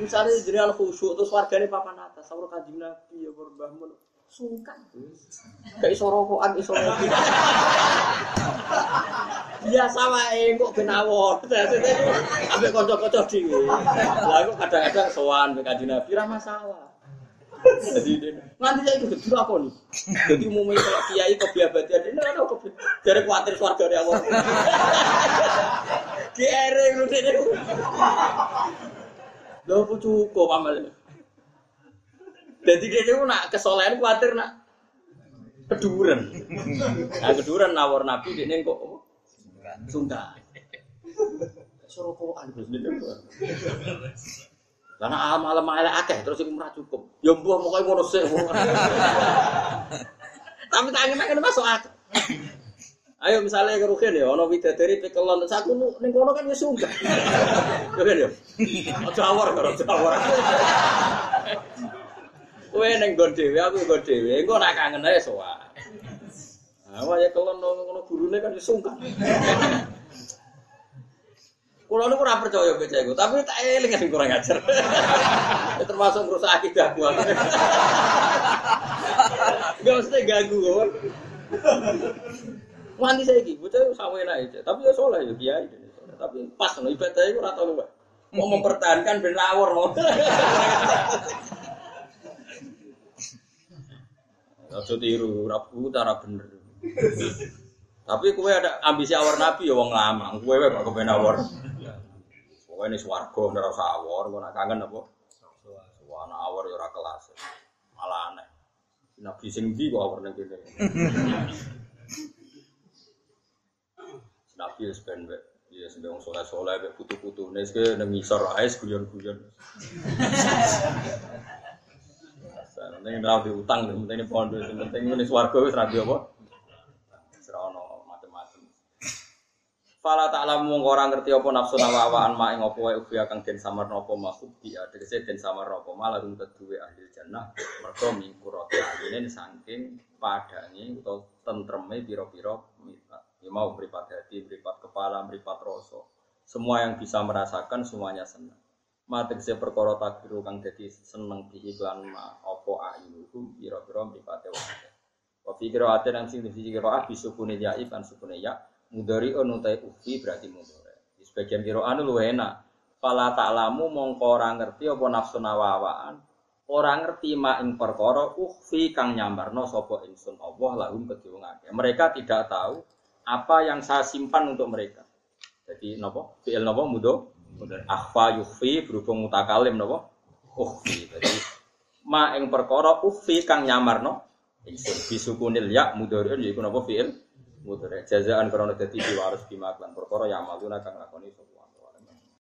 Misalnya jenengan khusyuk terus wargane papan atas, sawur kanjeng Nabi ya mbahmu. Sungkan. Gak iso rokokan, iso ngopi. biasa wae kok ben awon. Ambek kanca-kanca dhewe. Lah kok kadang-kadang sowan mbek Kanjeng Nabi ra masalah. Jadi nanti saya ikut dulu aku nih. Jadi umumnya kalau kiai kebiabadian ini ada kebi dari khawatir keluarga dari awal. Kiai itu deh. Lo aku cukup amal. Jadi dia itu nak kesolehan khawatir nak keduren. Nah keduren nawar nabi dia kok sungkan. Sorokoan Gus Karena malam malam akeh terus iku ora cukup. Ya mbuh pokoke ngono sik. Tapi tak ngene masuk akal. Ayo misalnya ke Rukin ya, ono widadari pekelon, saku ning kono kan ya sunggah. Ya kan ya? Aja awar karo awar. Kowe ning nggon dhewe, aku nggon dhewe, engko nak kangen ae sowan. Nah, ya kelon ngono gurune kan ya sungkan. Kulo niku ora percaya baca iku, tapi tak eling sing kurang ajar. Termasuk rusak akidah gua. Gak mesti ganggu kok. Wanti saiki bocah sama enak tapi ya soleh ya kiai. Tapi pas no ibadah iku ora tau Mau mempertahankan ben rawor Aja tiru, ora cara bener. Tapi kue ada ambisi awar nabi ya wong lama. Kue wae kok kepen awar. Pokoknya ini swargo, nara usah awor, gue nak kangen apa? Suwana awor ya ora kelas, malah aneh. Nabi sing di kok awor ning kene. Nabi wis ben wek, iya sing wong saleh-saleh wek putu-putu nes ke nang ngisor ae guyon-guyon. Penting ora diutang, penting pondok, penting ini swarga wis ra apa? Serono Fala ta'lamu mung ora ngerti apa nafsu nawawaan ma ing apa wae ubi kang den samar napa makhluk dia tegese den samar napa malah rum kedue ahli jannah mergo mingkurate aline saking padange utawa tentreme pira-pira ya mau mripat hati, mripat kepala, mripat rasa. Semua yang bisa merasakan semuanya senang. Ma tegese perkara takdiru kang dadi seneng diiklan ma apa ayuhum pira-pira mripate wong. Wa fi qira'atin nang sing di qira'ah bisukune ya kan sukune ya Mudari onutai ufi berarti mudore. Di sebagian kiro anu lu enak. Fala ta'lamu mongko ora ngerti apa nafsu nawawaan. Ora ngerti ma ing perkara ukhfi kang nyambarno sapa ingsun Allah lahum kedhe wong Mereka tidak tahu apa yang saya simpan untuk mereka. Jadi napa? Fi'il napa mudo? Akhfa yukhfi berhubung mutakalim napa? Ukhfi. Jadi ma ing perkara ukhfi kang nyamarno ingsun bisukunil ya mudhari yaiku napa fi'il mudhari jazaan karena dadi diwaris bima lan perkara yang maluna kang lakoni sapa